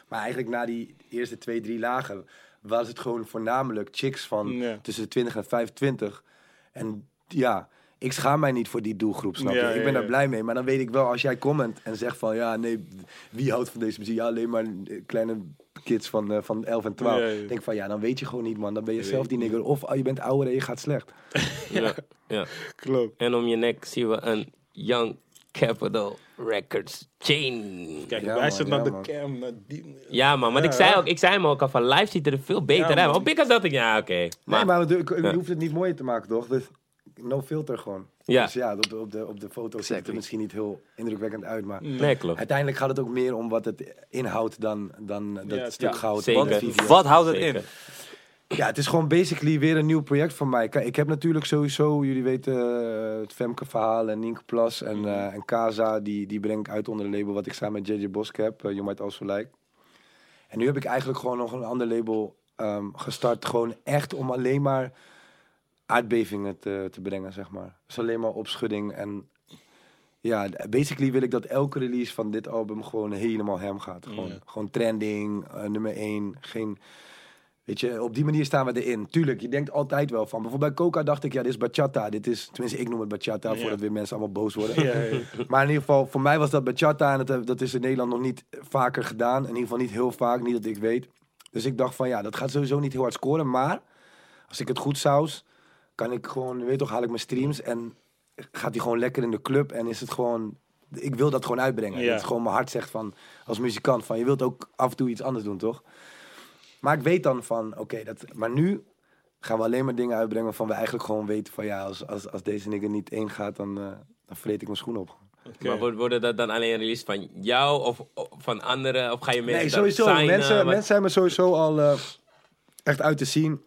Maar eigenlijk na die eerste twee, drie lagen was het gewoon voornamelijk chicks van Ja. tussen de 20 en 25. En ja, ik schaam mij niet voor die doelgroep, snap je? Ja, ik ja, ben daar ja. blij mee. Maar dan weet ik wel, als jij comment en zegt van... Ja, nee, wie houdt van deze muziek? Ja, alleen maar eh, kleine kids van, eh, van 11 en 12. Ja, ja. denk van, ja, dan weet je gewoon niet, man. Dan ben je zelf die nigger. Of oh, je bent ouder en je gaat slecht. (laughs) Ja. ja. Klopt. En om je nek zien we een Young Capital Records chain. Kijk, Ja, wij man, zitten ja, naar de cam. Naar die... Ja man, want Ja, ik, zei ja. ook, ik zei hem ook al van live ziet er veel beter Ja, uit. man. Op ik dacht ik, ja oké. Nee, Maar, maar je, hoeft het niet mooier te maken, toch? Dus, no filter gewoon. Ja. Dus ja, op de, op de, op de foto ziet het er misschien niet heel indrukwekkend uit, maar... nee klopt. Uiteindelijk gaat het ook meer om wat het inhoudt dan, dan dat Ja, stuk ja, goud. wat houdt het Zeker. in? Ja, het is gewoon basically weer een nieuw project van mij. Ik heb natuurlijk sowieso, jullie weten, eh, het Femke verhaal en Nienke Plas en, eh en Kaza, die, die breng ik uit onder een label wat ik samen met JJ Bosk heb, uh, You Might Also Like. En nu heb ik eigenlijk gewoon nog een ander label ehm, gestart, gewoon echt om alleen maar aardbevingen te, te brengen, zeg maar. Dus alleen maar opschudding en ja, basically wil ik dat elke release van dit album gewoon helemaal hem gaat. Gewoon, gewoon trending, eh, nummer 1, geen... Weet je, op die manier staan we erin. Tuurlijk, je denkt altijd wel van. Bijvoorbeeld bij Coca dacht ik, ja, dit is bachata. Dit is, tenminste, ik noem het bachata, voordat weer mensen allemaal boos worden. (laughs) Maar in ieder geval, voor mij was dat bachata. En dat, dat is in Nederland nog niet vaker gedaan. In ieder geval niet heel vaak, niet dat ik weet. Dus ik dacht van, ja, dat gaat sowieso niet heel hard scoren. Maar, als ik het goed saus, kan ik gewoon, je weet toch, haal ik mijn streams. En gaat die gewoon lekker in de club. En is het gewoon, ik wil dat gewoon uitbrengen. Ja. Dat is gewoon mijn hart zegt van, als muzikant, van je wilt ook af en toe iets anders doen, toch? Maar ik weet dan van, oké, dat maar nu gaan we alleen maar dingen uitbrengen waarvan we eigenlijk gewoon weten van, ja, als, als, als deze nigger niet één gaat, dan, eh, dan vreet ik mijn schoen op. Maar worden dat dan alleen release van jou of of van anderen? Of ga je mensen Nee, dan sowieso. signen? mensen, Wat- mensen hebben me sowieso al eh, echt uit te zien.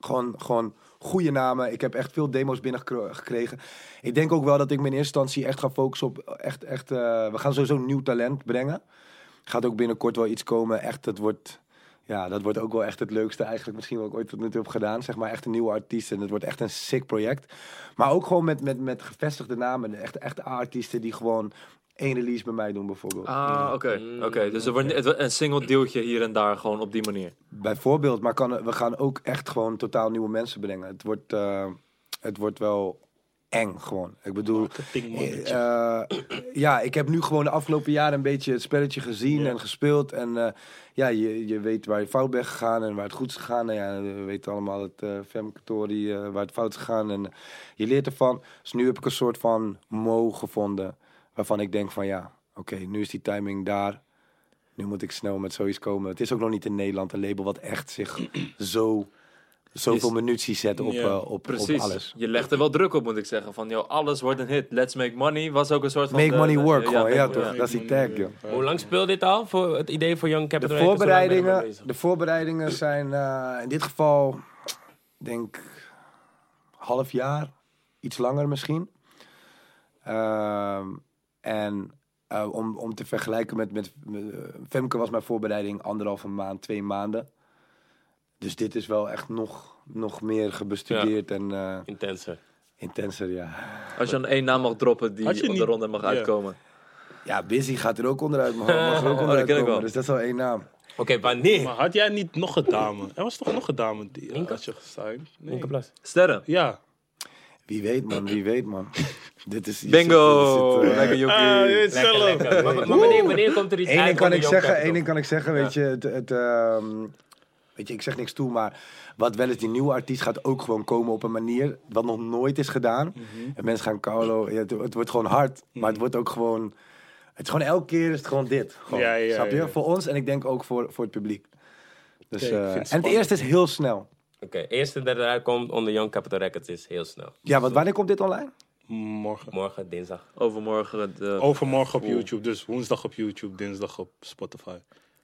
Gewoon, gewoon goede namen. Ik heb echt veel demo's binnengekregen. Ik denk ook wel dat ik me in eerste instantie echt ga focussen op... Echt, echt, eh, we gaan sowieso nieuw talent brengen. Gaat ook binnenkort wel iets komen. Echt, het wordt... Ja, dat wordt ook wel echt het leukste eigenlijk misschien wat ik ooit tot nu toe heb gedaan. Zeg maar echt een nieuwe artiest en het wordt echt een sick project. Maar ook gewoon met, met, met gevestigde namen. Echt, echt artiesten die gewoon één release bij mij doen bijvoorbeeld. Ah, oké. Mm, oké. Dus er wordt een single deeltje hier en daar gewoon op die manier. Bijvoorbeeld, maar kan, we gaan ook echt gewoon totaal nieuwe mensen brengen. Het wordt, eh, het wordt wel eng gewoon. Ik bedoel, eh, ja, ik heb nu gewoon de afgelopen jaren een beetje het spelletje gezien en gespeeld. En eh, ja, je, je weet waar je fout bent gegaan en waar het goed is gegaan. En ja, we weten allemaal het uh, eh, waar het fout is gegaan. En je leert ervan. Dus nu heb ik een soort van mo gevonden waarvan ik denk van ja, oké, nu is die timing daar. Nu moet ik snel met zoiets komen. Het is ook nog niet in Nederland een label wat echt zich (clears throat) zo zoveel munitie zet op, Ja, eh, op, op Precies. alles. Je legt er wel druk op, moet ik zeggen. Van, joh, alles wordt een hit. Let's make money was ook een soort van... Make de- money de- work gewoon, ja toch? Ja, Dat is die tag, joh. ja. Hoe lang speelt dit al? Voor het idee voor Young De Capital ermee voorbereidingen, de voorbereidingen zijn eh, in dit geval, denk half jaar, iets langer misschien. Ehm, en eh, om, om te vergelijken met, met met, eh, Femke was mijn voorbereiding anderhalve maand, twee maanden. Dus dit is wel echt nog, nog meer gebestudeerd en eh, Intenser. Intenser, ja. Als je dan één naam mag droppen die op de niet- ronde mag ja. uitkomen. Ja, Busy gaat er ook onderuit, mag, mag er ook (laughs) Oh, onderuit dat ken ik komen. wel. Dus dat is wel één naam. Oké, wanneer? Maar had jij niet nog een dame? Er was toch nog een dame die Inke? had je gesigned? Nee. Sterren. Ja. Wie weet, man. Wie weet, man. (laughs) dit is... Bingo! zit- Lekker. Ah, Lekker, lekker. Maar, maar wanneer, wanneer komt er iets Eén uit ding kan ik zeggen, één ding kan ik zeggen, weet je, het, het, ehm, weet je, ik zeg niks toe, maar wat wel eens die nieuwe artiest gaat ook gewoon komen op een manier wat nog nooit is gedaan. Mhm. En mensen gaan Carlo, ja, het, het wordt gewoon hard, maar het wordt ook gewoon, het is gewoon elke keer is het gewoon dit, gewoon, Ja, ja, snap je? ja. Voor ons en ik denk ook voor, voor het publiek. Dus, eh, het en het eerste is heel snel. Oké, eerste dat eruit komt onder Young Capital Records is heel snel. Ja, want wanneer komt dit online? Morgen. Morgen, dinsdag. Overmorgen de... Overmorgen op. YouTube. Dus woensdag op YouTube, dinsdag op Spotify.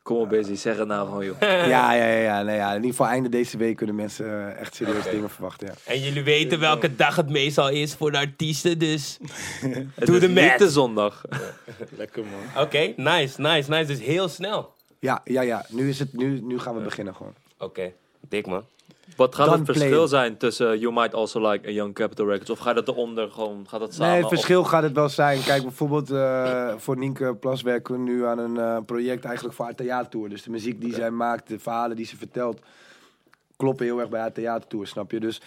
Kom op, Busy. Zeg het nou gewoon, joh. (laughs) ja, ja, ja, ja, nee, ja. In ieder geval einde deze week kunnen mensen eh, echt serieus dingen verwachten, ja. En jullie weten welke dag het meestal is voor de artiesten, dus... (laughs) Doe de math. de zondag. (laughs) Lekker man. Oké, nice, nice, nice. Dus heel snel. Ja, ja, ja. Nu, is het, nu, nu gaan we beginnen gewoon. Oké, dik man. Wat gaat het verschil zijn tussen You Might Also Like en Young Capital Records? Of gaat het eronder gewoon, gaat dat samen? Nee, het Of- verschil gaat het wel zijn. Kijk, bijvoorbeeld eh, voor Nienke Plas werken we nu aan een eh, project eigenlijk voor haar theatertour. Dus de muziek die zij maakt, de verhalen die ze vertelt, kloppen heel erg bij haar theatertour, snap je? Dus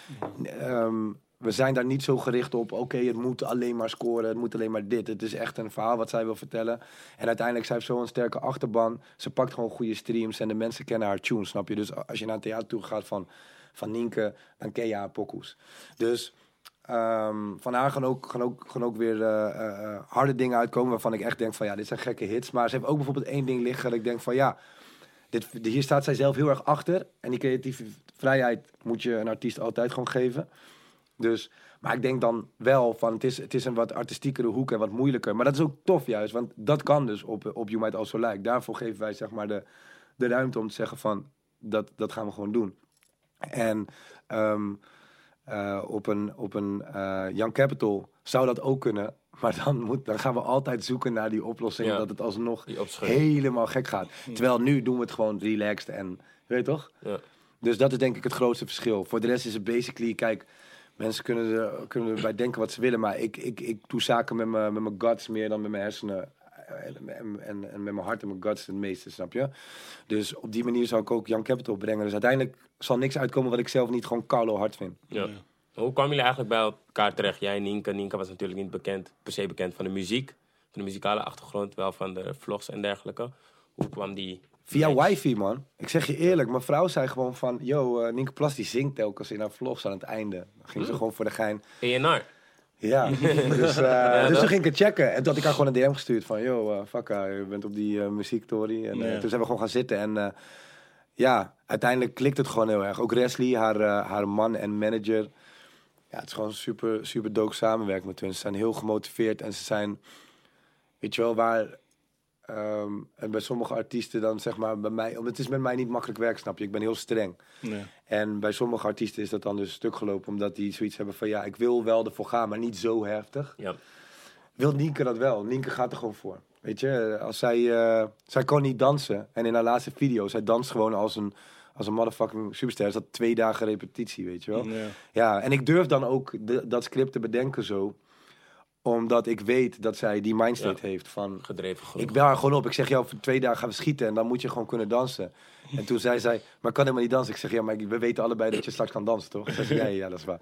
ehm, we zijn daar niet zo gericht op, oké, het moet alleen maar scoren, het moet alleen maar dit. Het is echt een verhaal wat zij wil vertellen. En uiteindelijk, zij heeft zo'n sterke achterban. Ze pakt gewoon goede streams en de mensen kennen haar tunes, snap je? Dus als je naar een theatertour gaat van, van Nienke, dan ken je haar pokoes. Dus... Ehm, van haar gaan ook, gaan ook, gaan ook weer eh, eh, eh, harde dingen uitkomen waarvan ik echt denk van ja, dit zijn gekke hits. Maar ze heeft ook bijvoorbeeld één ding liggen dat ik denk van ja, dit, hier staat zij zelf heel erg achter. En die creatieve vrijheid moet je een artiest altijd gewoon geven. Dus, maar ik denk dan wel van het is, het is een wat artistiekere hoek en wat moeilijker. Maar dat is ook tof juist, want dat kan dus op, op You Might Also Like. Daarvoor geven wij zeg maar de, de ruimte om te zeggen van dat, dat gaan we gewoon doen. En ehm, eh, op een, op een eh, Young Capital zou dat ook kunnen. (laughs) Maar dan, moet, dan gaan we altijd zoeken naar die oplossing Ja. dat het alsnog helemaal gek gaat. Terwijl nu doen we het gewoon relaxed en weet je toch? Ja. Dus dat is denk ik het grootste verschil. Voor de rest is het basically, kijk, mensen kunnen, er, kunnen erbij denken wat ze willen, maar ik, ik, ik doe zaken met mijn met mijn guts meer dan met mijn hersenen. En, en, en, met mijn hart en mijn guts het meeste, snap je? Dus op die manier zou ik ook Young Capital brengen. Dus uiteindelijk zal niks uitkomen wat ik zelf niet gewoon Carlo hard vind. Ja. Hoe kwamen jullie eigenlijk bij elkaar terecht? Jij en Nienke. Nienke was natuurlijk niet bekend, per se bekend van de muziek. Van de muzikale achtergrond, wel van de vlogs en dergelijke. Hoe kwam die... Via wifi, man. Ik zeg je eerlijk, mijn vrouw zei gewoon van... Yo, eh Nienke Plas die zingt telkens in haar vlogs aan het einde. Dan ging ze gewoon voor de gein. ENR. (laughs) Ja, dus, eh, dus dat- toen ging ik het checken. En toen had ik haar gewoon een DM gestuurd van... Yo, uh, je bent op die muziektory. En Ja. toen zijn we gewoon gaan zitten. En ja, uiteindelijk klikt het gewoon heel erg. Ook Wesley, haar, haar man en manager. Ja, het is gewoon super, super dope samenwerken met hun. Ze zijn heel gemotiveerd en ze zijn... Weet je wel, waar... ehm, en bij sommige artiesten dan zeg maar bij mij... Want het is met mij niet makkelijk werk, snap je? Ik ben heel streng. Nee. En bij sommige artiesten is dat dan dus stuk gelopen, omdat die zoiets hebben van ja, ik wil wel ervoor gaan, maar niet zo heftig. Ja. Wil Nienke dat wel? Nienke gaat er gewoon voor. Weet je, als zij, eh, zij kon niet dansen. En in haar laatste video, zij danst gewoon als een, als een motherfucking superster. Is dat twee dagen repetitie, weet je wel? Ja. Ja, en ik durf dan ook de- dat script te bedenken zo. Omdat ik weet dat zij die mindstate heeft van... Gedreven genoeg. Ik bel haar gewoon op. Ik zeg, ja, over twee dagen gaan we schieten en dan moet je gewoon kunnen dansen. En toen zei zij, maar ik kan helemaal niet dansen. Ik zeg, ja, maar we weten allebei dat je straks kan dansen, toch? Ze zei, ja, ja, dat is waar.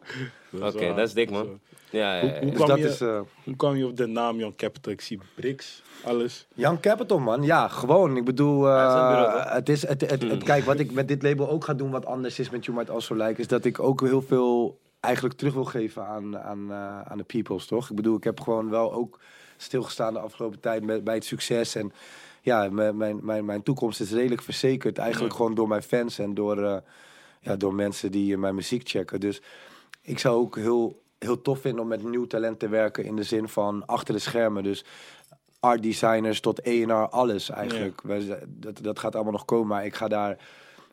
(laughs) Oké, dat is dik, man. Ja, ja, Hoe- ja, hoe ja. Dus kwam dat je- is... eh, Hoe kwam je op de naam Young Capital? Ik zie Bricks, alles. Young Capital, man. Ja, gewoon. Ik bedoel, eh, Ja, is bureau, het is, het, het, het- kijk, wat ik met dit label ook ga doen, wat anders is met You Might Also Like, is dat ik ook heel veel eigenlijk terug wil geven aan, aan, eh, aan de peoples, toch? Ik bedoel, ik heb gewoon wel ook stilgestaan de afgelopen tijd met, bij het succes en ja, mijn, mijn, mijn, toekomst is redelijk verzekerd. Eigenlijk gewoon door mijn fans en door, eh, ja, door mensen die mijn muziek checken. Dus ik zou ook heel, heel tof vinden om met nieuw talent te werken in de zin van achter de schermen. Dus art designers tot E&R, alles eigenlijk. Dat, dat gaat allemaal nog komen, maar ik ga daar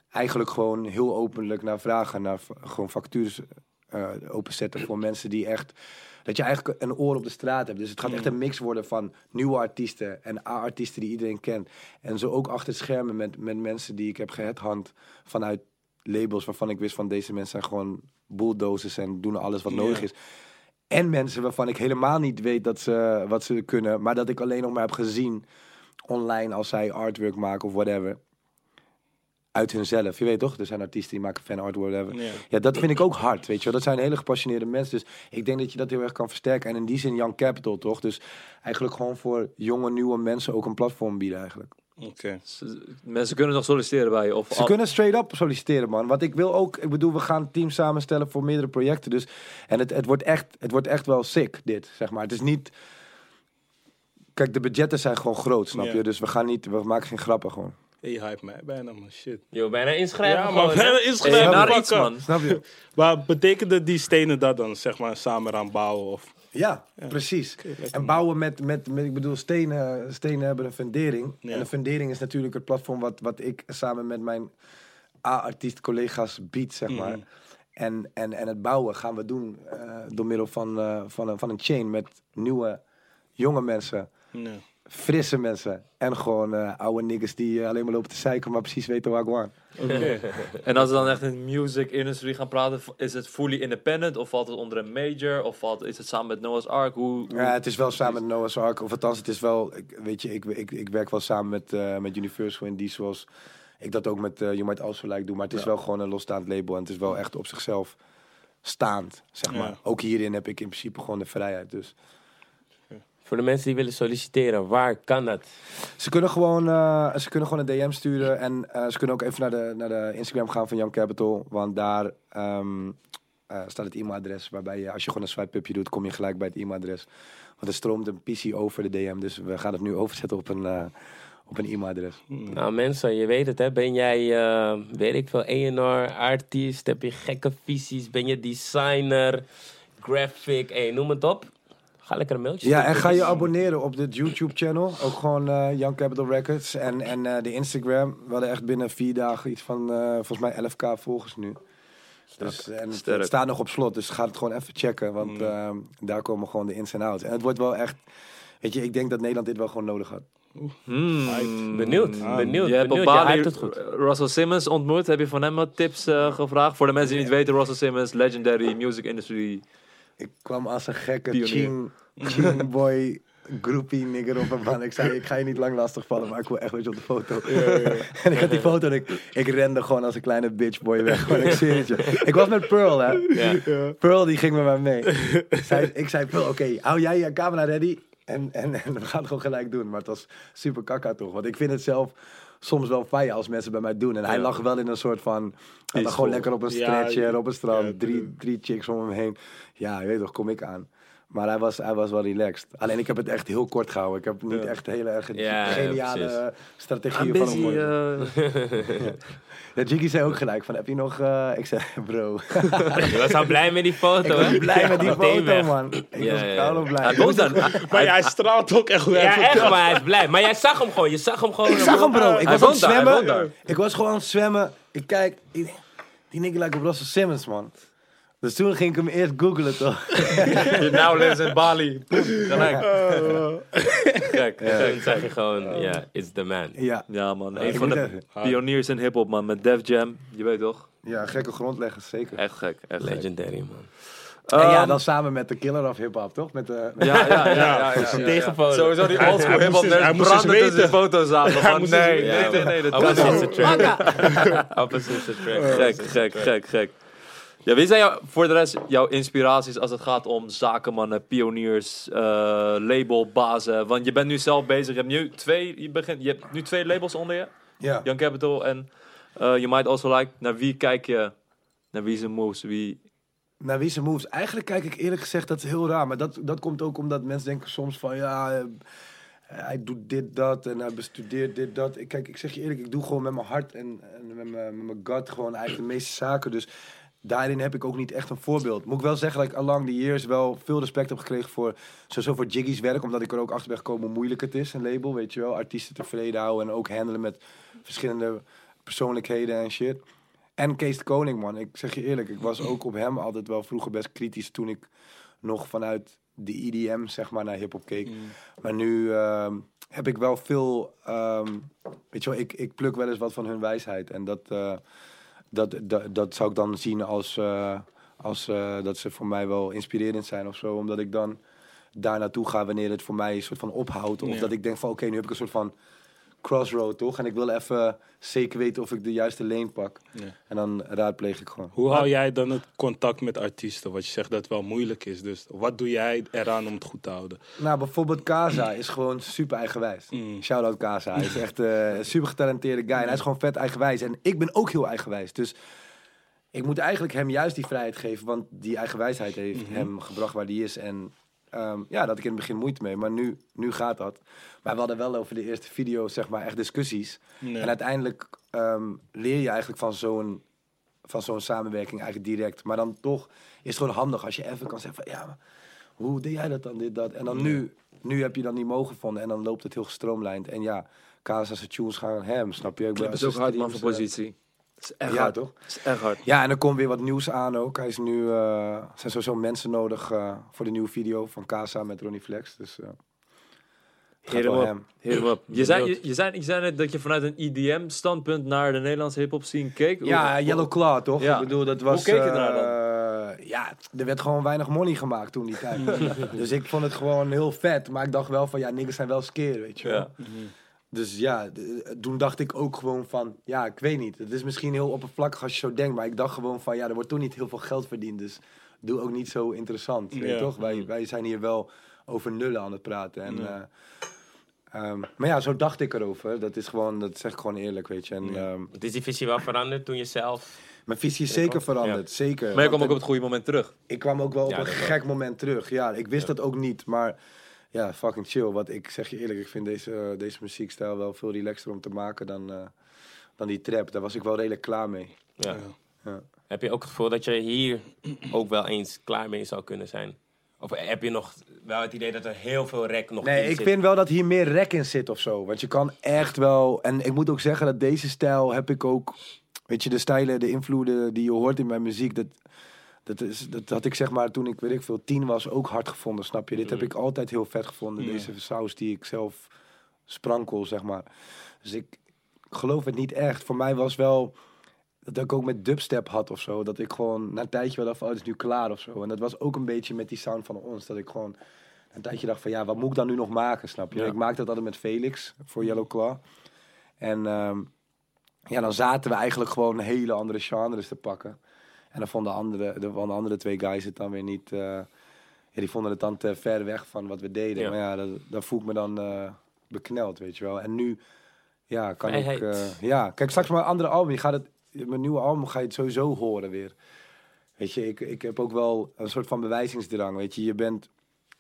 eigenlijk gewoon heel openlijk naar vragen. Naar gewoon factures eh, openzetten voor mensen die echt... Dat je eigenlijk een oor op de straat hebt. Dus het gaat echt een mix worden van nieuwe artiesten en A-artiesten die iedereen kent. En zo ook achter schermen met, met mensen die ik heb geheadhunt vanuit labels waarvan ik wist van deze mensen zijn gewoon bulldozers en doen alles wat nodig is. En mensen waarvan ik helemaal niet weet dat ze, wat ze kunnen. Maar dat ik alleen nog maar heb gezien online als zij artwork maken of whatever. Uit hunzelf. Je weet toch? Er zijn artiesten die maken fan art, whatever. Ja. Ja, dat vind ik ook hard, weet je wel. Dat zijn hele gepassioneerde mensen. Dus ik denk dat je dat heel erg kan versterken. En in die zin Young Capital, toch? Dus eigenlijk gewoon voor jonge, nieuwe mensen ook een platform bieden eigenlijk. Oké. Mensen kunnen nog solliciteren bij je. Of Ze kunnen straight up solliciteren, man. Want ik wil ook, ik bedoel, we gaan teams samenstellen voor meerdere projecten. Dus, en het, het, wordt echt, het wordt echt wel sick, dit, zeg maar. Het is niet... Kijk, de budgetten zijn gewoon groot, snap je? Dus we gaan niet, we maken geen grappen gewoon. Hey, je hype mij bijna, man. Shit. Yo, bijna inschrijven Ja, gewoon. maar hè? bijna Hey, inschrijven. naar fuck iets, man. Snap je? Maar betekende die stenen dat dan, zeg maar, samen aan bouwen? Of... Ja, precies. lekker, en bouwen met, met, met, ik bedoel, stenen, stenen hebben een fundering. Ja. En een fundering is natuurlijk het platform wat, wat ik samen met mijn A-artiest collega's bied, zeg maar. Mhm. En, en, en het bouwen gaan we doen eh, door middel van, eh, van, een, van een chain met nieuwe, jonge mensen, Nee. Frisse mensen. En gewoon eh, oude niggas die eh, alleen maar lopen te zeiken, maar precies weten waar ik woon. Oké. (laughs) En als we dan echt in de music industry gaan praten, is het fully independent? Of valt het onder een major? Of valt, is het samen met Noah's Ark? Hoe, hoe- Ja, het is wel samen met Noah's Ark. Of althans, het is wel... Ik, weet je, ik, ik, ik werk wel samen met, eh, met Universal in die zoals... Ik dat ook met uh, You Might Also Like doe. Maar het is wel gewoon een losstaand label. En het is wel echt op zichzelf staand, zeg maar. Ja. Ook hierin heb ik in principe gewoon de vrijheid. Dus Voor de mensen die willen solliciteren, waar kan dat? ze kunnen gewoon, eh, ze kunnen gewoon een DM sturen. En eh, ze kunnen ook even naar de, naar de Instagram gaan van Young Capital. Want daar ehm, eh, staat het e-mailadres. Waarbij je, als je gewoon een swipe upje doet, kom je gelijk bij het e-mailadres. Want er stroomt een PC over de DM. Dus we gaan het nu overzetten op een, eh, op een e-mailadres. Nou mensen, je weet het hè. Ben jij, eh, weet ik veel, A&R, artiest? Heb je gekke visies? Ben je designer, graphic? Hey, noem het op. Ga lekker een mailtje Ja, en ga je abonneren op dit YouTube-channel. Ook gewoon eh, Young Capital Records. En, en eh, de Instagram. We hadden echt binnen vier dagen iets van, eh, volgens mij 11k volgers nu. Dus, en het, staat nog op slot, dus ga het gewoon even checken. Want eh, daar komen gewoon de ins en outs. En het wordt wel echt... Weet je, ik denk dat Nederland dit wel gewoon nodig had. Hmm. Benieuwd, benieuwd, Je hebt op benieuwd. Bali hypt het goed. Russell Simmons ontmoet. Heb je van hem wat tips eh, gevraagd? Voor de mensen die niet weten, Russell Simmons, legendary music industry. Ik kwam als een gekke ching, (laughs) ching boy groupie nigger op een man. Ik zei, ik ga je niet lang lastig vallen, maar ik wil echt je op de foto. (laughs) en ik had die foto en ik, ik rende gewoon als een kleine bitch boy weg. Gewoon, ik zweer het je. Ik was met Pearl, hè. Pearl die ging met mij mee. (laughs) Zij, ik zei, Pearl, oké, hou jij je camera ready? En, en, en we gaan het gewoon gelijk doen. Maar het was super kakka toch. Want ik vind het zelf soms wel fijn als mensen bij mij doen. En hij Ja. lag wel in een soort van... Hij lag gewoon lekker op een Ja, stretcher, op een strand. ja, drie, drie chicks om hem heen. Ja, je weet toch, kom ik aan. Maar hij was, hij was wel relaxed. Alleen ik heb het echt heel kort gehouden. Ik heb niet echt heel erg Ja, ja, geniale precies. strategieën I'm van busy. hem. eh, (laughs) Ja, Jiggy zei ook gelijk van, heb je nog... eh, ik zei, bro, (laughs) Je was al blij met die foto, ik hè? was blij met die foto, man. Ik Ja, was ja, ja. blij. (laughs) Hij dan. Maar jij straalt ook echt hij Ja, echt, maar hij is blij. Maar jij zag hem gewoon, je zag hem gewoon. Ik zag hem, bro. Ik Hij was aan het zwemmen. Ik was gewoon aan het zwemmen. Ik kijk, ik die nigger lijkt op Russell Simmons, man. Dus toen ging ik hem eerst googlen, toch? Je now lives in Bali. Gelijk. Gek. Toen zag je gewoon, ja, it's the man. Ja, Ja man, een van de even- pioniers in hip-hop man. Met Def Jam, je weet toch? ja gekke grondleggers, zeker. Echt gek. Echt gek. Legendary, man. En ja, Ehm, dan samen met de killer of hip-hop, toch? Met de, met- Ja, ja, ja. ja, ja, ja, Tegenfoto. Sowieso die oldschool hij hip-hop eens branden tussen de foto's aan. Van, nee, nee, nee, nee, dat Opposite niet. attract. Opposite attract. Gek, gek, gek, gek. Ja, wie zijn jou, voor de rest jouw inspiraties als het gaat om zakenmannen, pioniers, eh, labelbazen? Want je bent nu zelf bezig. Je hebt nu twee, je begint, je hebt nu twee labels onder je. ja. Young Capital en eh You Might Also Like. Naar wie kijk je? Naar wie zijn moves? Wie... Naar wie ze moves. Eigenlijk kijk ik eerlijk gezegd, dat is heel raar. Maar dat, dat komt ook omdat mensen denken soms van, ja, eh, hij doet dit, dat en hij bestudeert dit, dat. Ik, kijk, ik zeg je eerlijk, ik doe gewoon met mijn hart en, en met, mijn, met mijn gut gewoon eigenlijk de meeste zaken. Dus daarin heb ik ook niet echt een voorbeeld. Moet ik wel zeggen dat ik along the years wel veel respect heb gekregen voor, sowieso voor Jiggy's werk. Omdat ik er ook achter ben gekomen hoe moeilijk het is, een label, weet je wel. Artiesten tevreden houden en ook handelen met verschillende persoonlijkheden en shit. En Kees de Koning, man. Ik zeg je eerlijk, ik was ook op hem altijd wel vroeger best kritisch toen ik nog vanuit de EDM, zeg maar, naar hip-hop keek. Maar nu ehm, heb ik wel veel, ehm, weet je wel, ik, ik pluk wel eens wat van hun wijsheid. En dat, eh, dat, dat, dat zou ik dan zien als, eh, als eh, dat ze voor mij wel inspirerend zijn of zo. Omdat ik dan daar naartoe ga wanneer het voor mij een soort van ophoudt. Of Ja. dat ik denk van oké, nu heb ik een soort van crossroad toch? En ik wil even zeker weten of ik de juiste lane pak. Ja. En dan raadpleeg ik gewoon. Hoe hou jij dan het contact met artiesten? Wat je zegt dat het wel moeilijk is. Dus wat doe jij eraan om het goed te houden? Nou, bijvoorbeeld Kaza is gewoon super eigenwijs. Mm. Shout-out Kaza. Hij is (laughs) echt eh, een super getalenteerde guy. En hij is gewoon vet eigenwijs. En ik ben ook heel eigenwijs. Dus ik moet eigenlijk hem juist die vrijheid geven. Want die eigenwijsheid heeft hem gebracht waar hij is. En ehm, ja, dat ik in het begin moeite mee. Maar nu, nu gaat dat. Maar we hadden wel over de eerste video, zeg maar, echt discussies. En uiteindelijk ehm, leer je eigenlijk van zo'n van zo'n samenwerking eigenlijk direct. Maar dan toch is het gewoon handig als je even kan zeggen van... Ja, maar hoe deed jij dat dan, dit, dat? En dan nu, nu heb je dan die mogen gevonden en dan loopt het heel gestroomlijnd. En ja, Kaza's tunes gaan hem, snap je? Ik Dat is ook hard man voor positie. Is echt Ja, hard. toch? Is echt hard. Ja, en er komt weer wat nieuws aan ook. Hij is nu, eh, er zijn sowieso mensen nodig eh, voor de nieuwe video van Kaza met Ronnie Flex. Dus eh hem op. Hit hem op. Je zei, je, je, zei, je zei net dat je vanuit een EDM-standpunt naar de Nederlandse hip-hop scene keek. Ja, Hoe- Yellow Claw, toch? Ja. Ik bedoel, dat was... keek je ernaar dan? eh, ja, er werd gewoon weinig money gemaakt toen die tijd. (laughs) dus ik vond het gewoon heel vet. Maar ik dacht wel van, ja, niggas zijn wel skeer, weet je wel. Ja. Dus ja, toen dacht ik ook gewoon van, ja, ik weet niet. Het is misschien heel oppervlakkig als je zo denkt. Maar ik dacht gewoon van, ja, er wordt toen niet heel veel geld verdiend. Dus doe ook niet zo interessant, weet je Ja. toch? Wij, wij zijn hier wel over nullen aan het praten. En, Ja. eh, ehm, maar ja, zo dacht ik erover. Dat is gewoon, dat zeg ik gewoon eerlijk, weet je. En, ehm, Het is die visie wel veranderd toen je zelf... mijn visie is zeker veranderd, zeker. Maar je kwam ook op het goede moment terug. ik kwam ook wel op Ja, een gek moment terug. Ja, ik wist dat ook niet, maar ja, fucking chill. Want ik zeg je eerlijk, ik vind deze, deze muziekstijl wel veel relaxter om te maken dan, eh, dan die trap. Daar was ik wel redelijk klaar mee. Ja. Ja. Ja. Heb je ook het gevoel dat je hier (clears throat) ook wel eens klaar mee zou kunnen zijn? Of heb je nog wel het idee dat er heel veel rek nog Nee, in ik zit? vind wel dat hier meer rek in zit of zo. Want je kan echt wel. En ik moet ook zeggen dat deze stijl heb ik ook. Weet je, de stijlen, de invloeden die je hoort in mijn muziek. Dat, dat, is, dat had ik zeg maar toen ik weet ik veel tien was ook hard gevonden, snap je? Dit heb ik altijd heel vet gevonden. Ja. Deze saus die ik zelf sprankel, zeg maar. Dus ik geloof het niet echt. Voor mij was wel dat ik ook met dubstep had of zo. Dat ik gewoon na een tijdje wel dacht van, oh, het is nu klaar of zo. En dat was ook een beetje met die sound van ons. Dat ik gewoon een tijdje dacht van, ja, wat moet ik dan nu nog maken, snap je? Ja. Ik maakte dat altijd met Felix voor Yellow Claw. En ehm, ja, dan zaten we eigenlijk gewoon hele andere genres te pakken. En dan vonden de andere, de, van de andere twee guys het dan weer niet... eh, ja, die vonden het dan te ver weg van wat we deden. Ja. Maar ja, dat, dat voel ik me dan eh, bekneld, weet je wel. En nu, ja, kan ik... Eh, ja, kijk, straks mijn andere album, je gaat het, mijn nieuwe album ga je het sowieso horen weer. Weet je, ik, ik heb ook wel een soort van bewijzingsdrang, weet je. Je bent,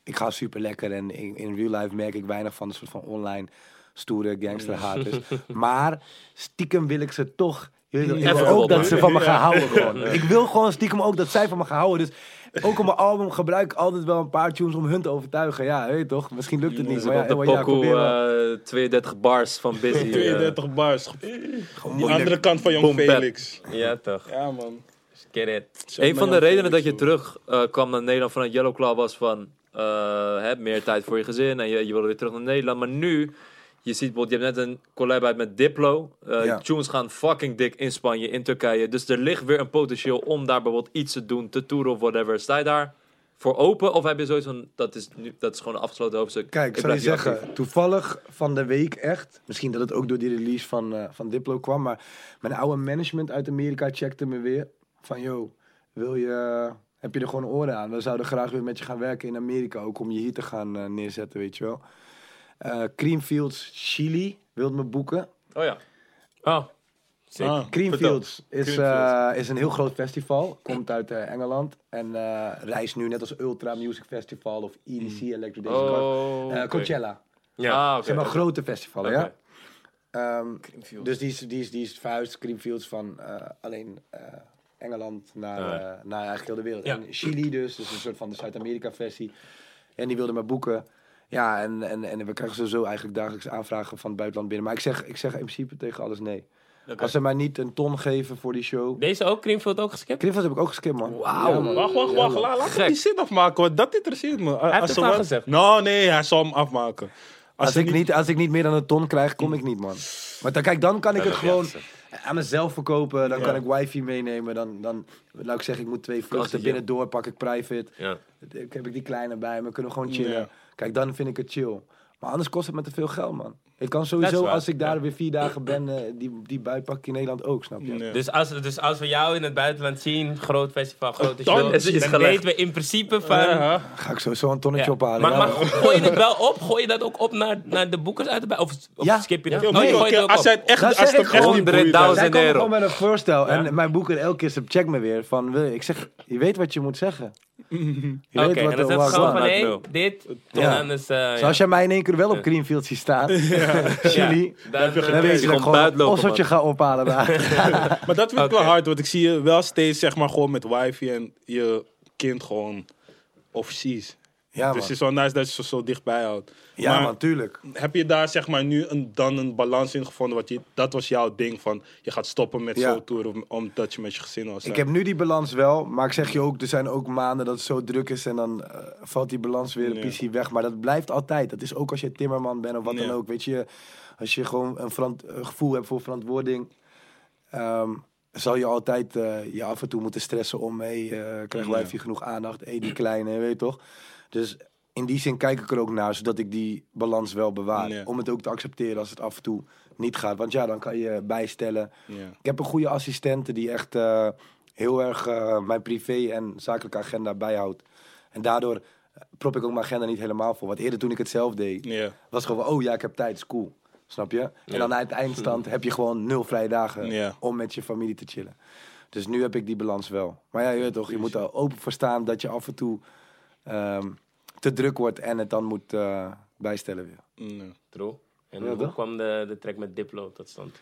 ik ga super lekker en in, in real life merk ik weinig van een soort van online stoere gangsterhaters. (laughs) maar stiekem wil ik ze toch... weet Ik Even wil ook dat ze van me gaan houden gewoon. Ik wil gewoon stiekem ook dat zij van me gaan houden. Dus ook op mijn album gebruik ik altijd wel een paar tunes om hun te overtuigen. Ja, weet je toch? Misschien lukt het niet. Maar ja, de pokoe probeer wel. eh, 32 bars van Busy. (laughs) eh. 32 bars. Gewoon Die moeilijk. andere kant van Jong. Felix. Ja, toch. Ja, man. Get it. Zo Een van de redenen dat je terug eh, kwam naar Nederland vanuit Yellow Claw was van eh, hè, meer tijd voor je gezin en je, je wilde weer terug naar Nederland. Maar nu, je ziet bijvoorbeeld, je hebt net een collab uit met Diplo. Eh, Ja. Tunes gaan fucking dik in Spanje, in Turkije. Dus er ligt weer een potentieel om daar bijvoorbeeld iets te doen, te toeren of whatever. Sta je daar voor open of heb je zoiets van, dat is, nu, dat is gewoon een afgesloten hoofdstuk. Kijk, ik zal je zeggen, toevallig van de week echt, misschien dat het ook door die release van, eh, van Diplo kwam, maar mijn oude management uit Amerika checkte me weer van, yo, wil je, heb je er gewoon oren aan? We zouden graag weer met je gaan werken in Amerika, ook om je hier te gaan eh, neerzetten, weet je wel. Eh, Creamfields Chili wilde me boeken. Oh ja. Oh. Ah, Creamfields is, Creamfields. eh, is een heel groot festival. Komt uit eh, Engeland. En eh reist nu net als Ultra Music Festival of EDC Electric Days. Oh. Coachella. Ja. Ah, Ze oké. hebben grote festivalen, Oké. ja. Ehm, Creamfields. dus die is, die, is, die is verhuisd, Creamfields, van eh, alleen eh, Engeland naar, Ah. naar eigenlijk heel de wereld. Ja. En Chili dus, dus een soort van de Zuid-Amerika versie. En die wilde me boeken. Ja, en, en, en we krijgen sowieso eigenlijk dagelijks aanvragen van het buitenland binnen. Maar ik zeg, ik zeg in principe tegen alles nee. Als ze mij niet een ton geven voor die show. Deze ook, Creamfield ook geskipt? Creamfields heb ik ook geskipt, man. Wauw. Ja, man. Wacht, wacht, Ja, wacht. Laat, hem die zin afmaken, want dat interesseert me. Hij heeft het al gezegd. Nou, nee, hij zal hem afmaken. Als ik, niet, als ik niet meer dan een ton krijg, kom ik niet, man. Maar dan, kijk, dan kan ik het gewoon... aan mezelf verkopen. Dan Ja. kan ik wifi meenemen. Dan, dan laat ik zeggen, ik moet twee vluchten Klassiek, ja. binnendoor, pak ik private. Ja. Ik heb ik die kleine bij me, kunnen we gewoon chillen. Kijk, dan vind ik het chill. Maar anders kost het me te veel geld, man. Ik kan sowieso, is als ik daar ja. weer vier dagen ben, eh, die, die bui pak ik in Nederland ook, snap je? Ja. Dus, als, dus als we jou in het buitenland zien, groot festival, grote Dan show, is het iets dan gelegd. weten we in principe van... Ga ik sowieso een tonnetje Ja. ophalen. Maar, ja, maar man. gooi je het wel op? Gooi je dat ook op naar, naar de boekers uit de Of, of Ja. skip je dat? Ja, Oh, moet je je als het echt, Dat als zeg het ik echt gewoon. niet boeit, 100.000 dan- Zij komen euro. gewoon met een voorstel. Ja. En mijn boeker elke keer checkt me weer van, wil- ik zeg, je weet wat je moet zeggen. Oké, weet en dan is het was gewoon van, dit, Ja. en dan is... eh, ja. Zoals jij mij in één keer wel op. Greenfield ziet staan, (laughs) Chili, Dan, heb je eh, dan weet je dat gewoon ik gewoon een buitenlopen, osseltje ga ophalen daar. (laughs) Maar dat vind ik wel hard, want ik zie je wel steeds zeg maar gewoon met wifi en je kind gewoon overseas. Ja, dus het is wel nice dat je ze zo dichtbij houdt. Ja, maar man, tuurlijk. heb je daar zeg maar nu een, dan een balans in gevonden? Wat je, dat was jouw ding van je gaat stoppen met Ja. zo toeren om- omdat je met je gezin was. Ik heb nu die balans wel, maar ik zeg je ook, er zijn ook maanden dat het zo druk is en dan eh, valt die balans weer een Ja. pissie weg. Maar dat blijft altijd. Dat is ook als je timmerman bent of wat Ja. dan ook. Weet je, als je gewoon een gevoel hebt voor verantwoording, ehm, zal je altijd eh, je af en toe moeten stressen om, hey, krijgen wij Ja. even genoeg aandacht? Hé, die (clears throat) kleine, je weet toch? Dus in die zin kijk ik er ook naar, zodat ik die balans wel bewaar. Ja. Om het ook te accepteren als het af en toe niet gaat. Want ja, dan kan je bijstellen. Ja. Ik heb een goede assistente die echt eh, heel erg eh, mijn privé en zakelijke agenda bijhoudt. En daardoor prop ik ook mijn agenda niet helemaal vol. Want eerder toen ik het zelf deed, Ja. was gewoon oh ja, ik heb tijd, is cool. Snap je? En dan uit het eindstand heb je gewoon nul vrije dagen om met je familie te chillen. Dus nu heb ik die balans wel. Maar ja, je weet toch, je moet er open voor staan dat je af en toe ehm, te druk wordt en het dan moet eh, bijstellen weer. Ja. True. En Ja, hoe toch? kwam de, de track met Diplo tot stand?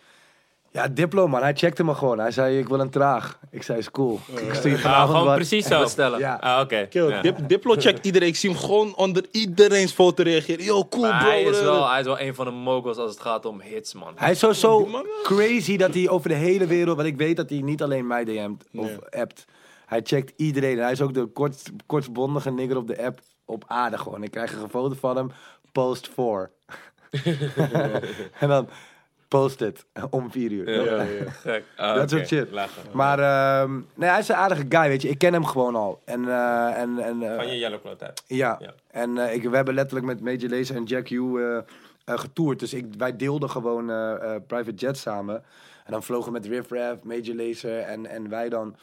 Ja, Diplo man, hij checkte me gewoon. Hij zei, ik wil een traag. Ik zei, is cool. Ik stuur je Ah, vanavond gewoon wat. precies zo. bestellen. Ja. Ah, oké. Ja. Dip, Diplo checkt iedereen. Ik zie hem gewoon onder iedereen's foto reageren. Yo, cool Maar bro. hij, is eh. wel, hij is wel een van de moguls als het gaat om hits, man. Hij is zo, man- crazy dat hij over de hele wereld... Want ik weet dat hij niet alleen mij DM't of Nee. appt. Hij checkt iedereen. Hij is ook de kort, nigger op de app op aarde gewoon. Ik krijg een foto van hem. Post 4. (laughs) en dan post het om vier uur. Ja, ja. (laughs) Gek. Ah, Dat soort shit. Lachen. Maar ehm, nee, hij is een aardige guy, weet je. Ik ken hem gewoon al. En, eh, en, en, eh, Van je Yellow Cloud uit. Ja, Ja. en eh, ik, we hebben letterlijk met Major Lazer en Jack Hugh getoerd. Dus ik, wij deelden gewoon private jet samen. En dan vlogen we met Riff Raff, Major Lazer en, en wij dan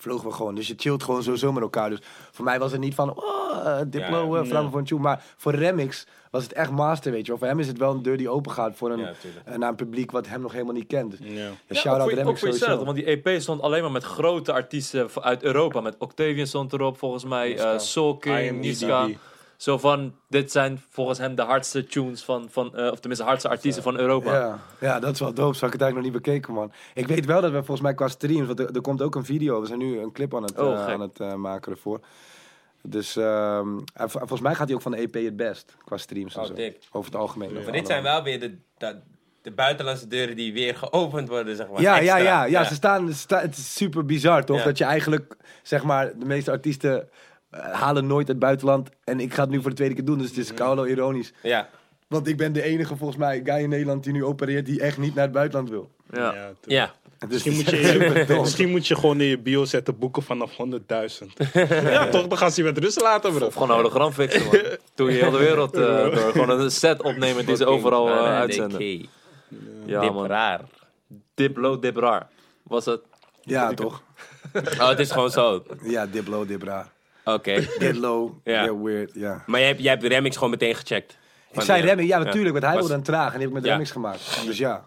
vlogen we gewoon. Dus je chillt gewoon sowieso met elkaar. Dus voor mij was het niet van, oh, eh, Diplo, Ja, eh, voor een tune. Maar voor Remix was het echt master, weet je wel. Voor hem is het wel een deur die open gaat voor een, Ja, eh, naar een publiek wat hem nog helemaal niet kent. Dus, Ja. shout-out Remix ook voor sowieso. jezelf, want die EP stond alleen maar met grote artiesten uit Europa. Met Octavian stond erop, volgens mij, Niska. eh Soul King, IMDb. Niska. Zo van, dit zijn volgens hem de hardste tunes van, van eh, of tenminste hardste artiesten van Europa. Ja, ja, dat is wel dope. Zo had ik het eigenlijk nog niet bekeken, man. Ik weet wel dat we volgens mij qua streams, want er, er komt ook een video. We zijn nu een clip aan het, Oh, eh, aan het eh, maken ervoor. Dus ehm, volgens mij gaat hij ook van de EP het best, qua streams en Oh, zo. dik. Over het algemeen. Maar dit zijn wel weer de, de, de buitenlandse deuren die weer geopend worden, zeg maar. Ja, ja, ja, ja, ze staan, ze staan- het is super bizar, toch? Ja. Dat je eigenlijk, zeg maar, de meeste artiesten halen nooit het buitenland. En ik ga het nu voor de tweede keer doen, dus het is koude ironisch. Ja. Want ik ben de enige, volgens mij, guy in Nederland die nu opereert die echt niet naar het buitenland wil. Ja. Ja. Dus Misschien (laughs) moet, je, misschien moet je gewoon in je bio zetten boeken vanaf 100.000. (laughs) ja, toch? Dan gaan ze je met rust laten, bro. Of gewoon een hologram fixen, man. (laughs) Doe je heel de wereld eh, door. Gewoon een set opnemen die ze overal eh, uitzenden. Ja, Dip man. raar. Diplo, dip raar. Was het? Ja, toch? Oh, het is gewoon zo. Ja, Diplo, Dipra. Get low, Ja. get weird, ja. Maar jij hebt, jij hebt de remix gewoon meteen gecheckt. Ik Van, zei ja. Remming, ja natuurlijk, want hij Was- wilde een traag en die heb ik met Ja. Remmings gemaakt. Dus ja,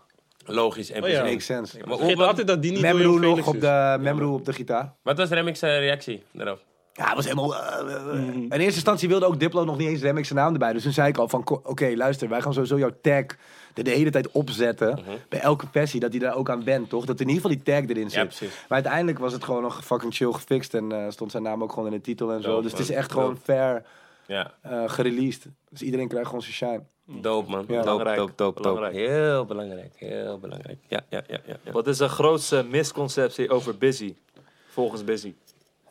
Logisch en Oh ja. precies. makes sense. Maar Vergeet hoe- altijd dat die niet Memro door nog Felix op is. de, Memro op de gitaar. Wat was Remix eh, reactie daarop? Ja, het was helemaal... eh, eh, eh. In eerste instantie wilde ook Diplo nog niet eens Remmings zijn naam erbij. Dus toen zei ik al van, ko- oké, luister, wij gaan sowieso jouw tag de hele tijd opzetten. Bij elke versie, dat hij daar ook aan bent, toch? Dat in ieder geval die tag erin zit. precies. Maar uiteindelijk was het gewoon nog fucking chill gefixt. En eh, stond zijn naam ook gewoon in de titel en zo. Dope, dus het is echt gewoon Dope. fair Ja, eh gereleased. Dus iedereen krijgt gewoon zijn shine. dope man. Ja. dope, Belangrijk. dope, dope, dope. Belangrijk. Heel belangrijk, heel belangrijk. Ja, ja, ja, ja. ja. Wat is de grootste misconceptie over Busy? Volgens Busy.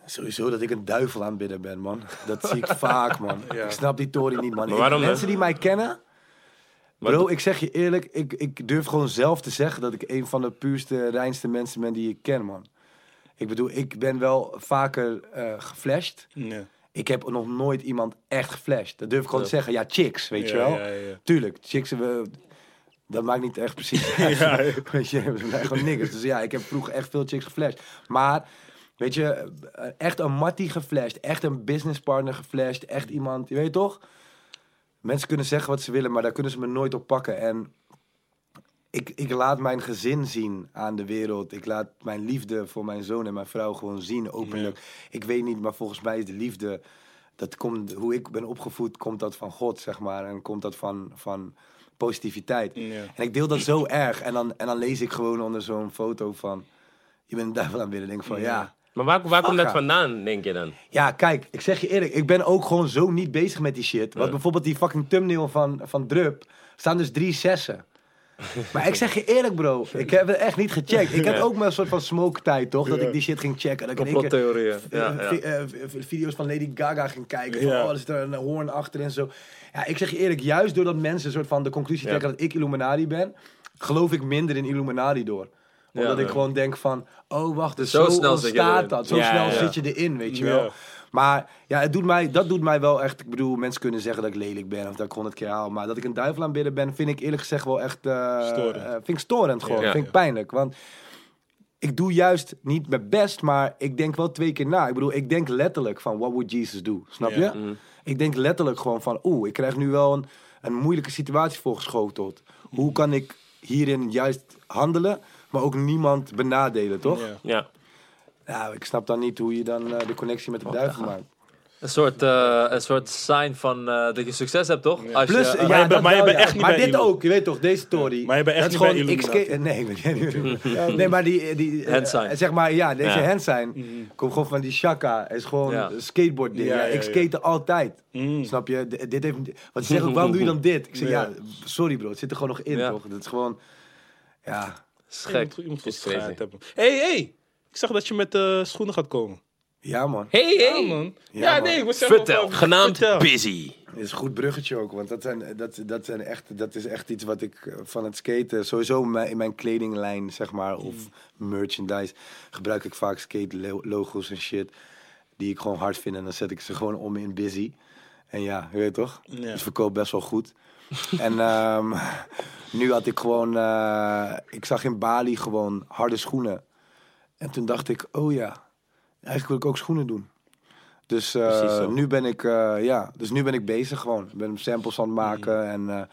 Sowieso dat ik een duivel aanbidder ben, man. Dat zie ik (laughs) vaak, man. Ja. Ik snap die tory niet, man. Maar Ik- mensen die mij kennen, Bro, ik zeg je eerlijk, ik, ik durf gewoon zelf te zeggen dat ik een van de puurste, reinste mensen ben die ik ken, man. Ik bedoel, ik ben wel vaker eh geflasht. Ik heb nog nooit iemand echt geflasht. Dat durf ik gewoon te zeggen. Ja, chicks, weet je wel. ja, ja. Tuurlijk, chicks, we, dat maakt niet echt precies (laughs) uit. Weet je, we zijn gewoon niggers. Dus ja, ik heb vroeger echt veel chicks geflasht. Maar, weet je, eh, echt een mattie geflasht. Echt een businesspartner geflasht. Echt iemand, je weet toch? Mensen kunnen zeggen wat ze willen, maar daar kunnen ze me nooit op pakken. En ik, ik laat mijn gezin zien aan de wereld. Ik laat mijn liefde voor mijn zoon en mijn vrouw gewoon zien, openlijk. Ik weet niet, maar volgens mij is de liefde... Dat komt, hoe ik ben opgevoed, komt dat van God, zeg maar. En komt dat van, van positiviteit. Ja. En ik deel dat zo erg. En dan, en dan lees ik gewoon onder zo'n foto van... Je bent een duivel aan binnen. denk van, ja. Maar waar, waar komt dat ja. vandaan, denk je dan? Ja, kijk, ik zeg je eerlijk. Ik ben ook gewoon zo niet bezig met die shit. Want Ja. bijvoorbeeld die fucking thumbnail van, van Drup... staan dus drie zessen. (laughs) Maar ik zeg je eerlijk, bro. Ik heb het echt niet gecheckt. Ik had Ja. ook maar een soort van smoke tijd, toch? Dat Ja. ik die shit ging checken. Dat ik in één keer Complottheorieën. eh, Ja, ja. vi- eh, video's van Lady Gaga ging kijken. Van, Ja. oh, er zit er een hoorn achter en zo. Ja, ik zeg je eerlijk, juist doordat mensen een soort van de conclusie Ja. trekken dat ik Illuminati ben, geloof ik minder in Illuminati door. Omdat Ja. ik gewoon denk van, oh wacht, dus Zo zo, snel erin. dat. Zo Ja, snel ja. zit je erin, weet je Ja. wel. Maar ja, het doet mij, dat doet mij wel echt. Ik bedoel, mensen kunnen zeggen dat ik lelijk ben of dat ik honderd keer haal. Maar dat ik een duivel aanbidden ben, vind ik eerlijk gezegd wel echt. eh, Storend. eh, vind ik storend gewoon. Ja. Vind ik pijnlijk. Want ik doe juist niet mijn best, maar ik denk wel twee keer na. Ik bedoel, ik denk letterlijk van, what would Jesus do? Snap Ja. je? Mm. Ik denk letterlijk gewoon van, oeh, ik krijg nu wel een, een moeilijke situatie voorgeschoteld. Hoe kan ik hierin juist handelen, maar ook niemand benadelen, toch? Ja. Ja. Ja, ik snap dan niet hoe je dan eh, de connectie met de duivel maakt. Een soort, eh, een soort sign van eh, dat je succes hebt, toch? Als Plus, je, ja, Maar je bent- dat maar je bent ja. echt niet Maar bij dit ook, je weet toch, deze story. Maar je bent echt dat niet is bij gewoon, ik Illuminati. skate, nee, ik ben niet- (laughs) nee, maar die, die Handsign. zeg maar, ja, deze Ja. handsign Mhm. komt gewoon van die shaka. is gewoon Ja. skateboard ding. Ja, Ja, ja, ik ja. skate altijd. Mm. Snap je? D- dit heeft, want ze zeggen ook, (laughs) waarom doe je dan dit? Ik zeg, ja, Ja. sorry bro, het zit er gewoon nog in, Ja. toch? Dat is gewoon, ja. Is Je gek. moet- je moet Is goed crazy. schijt hebben. hey, hey. Ik zag dat je met de schoenen gaat komen. Ja, man. Hey, Ja, hey. man. Ja, Ja, man. nee, ik was zeggen Vertel. van- Genaamd vertel. Busy. Het is een goed bruggetje ook, want dat, zijn, dat, dat, zijn echt, dat is echt iets wat ik eh, van het skaten, sowieso in mijn, in mijn kledinglijn, zeg maar, of merchandise, gebruik ik vaak skate lo- logo's en shit, die ik gewoon hard vind en dan zet ik ze gewoon om in busy. En ja, je weet toch? Ja. Dus verkoop best wel goed. En ehm, nu had ik gewoon, eh, ik zag in Bali gewoon harde schoenen. En toen dacht ik, oh ja, eigenlijk wil ik ook schoenen doen. Dus, eh, nu ben ik, eh, ja, dus nu ben ik bezig gewoon. Ik ben samples aan het maken en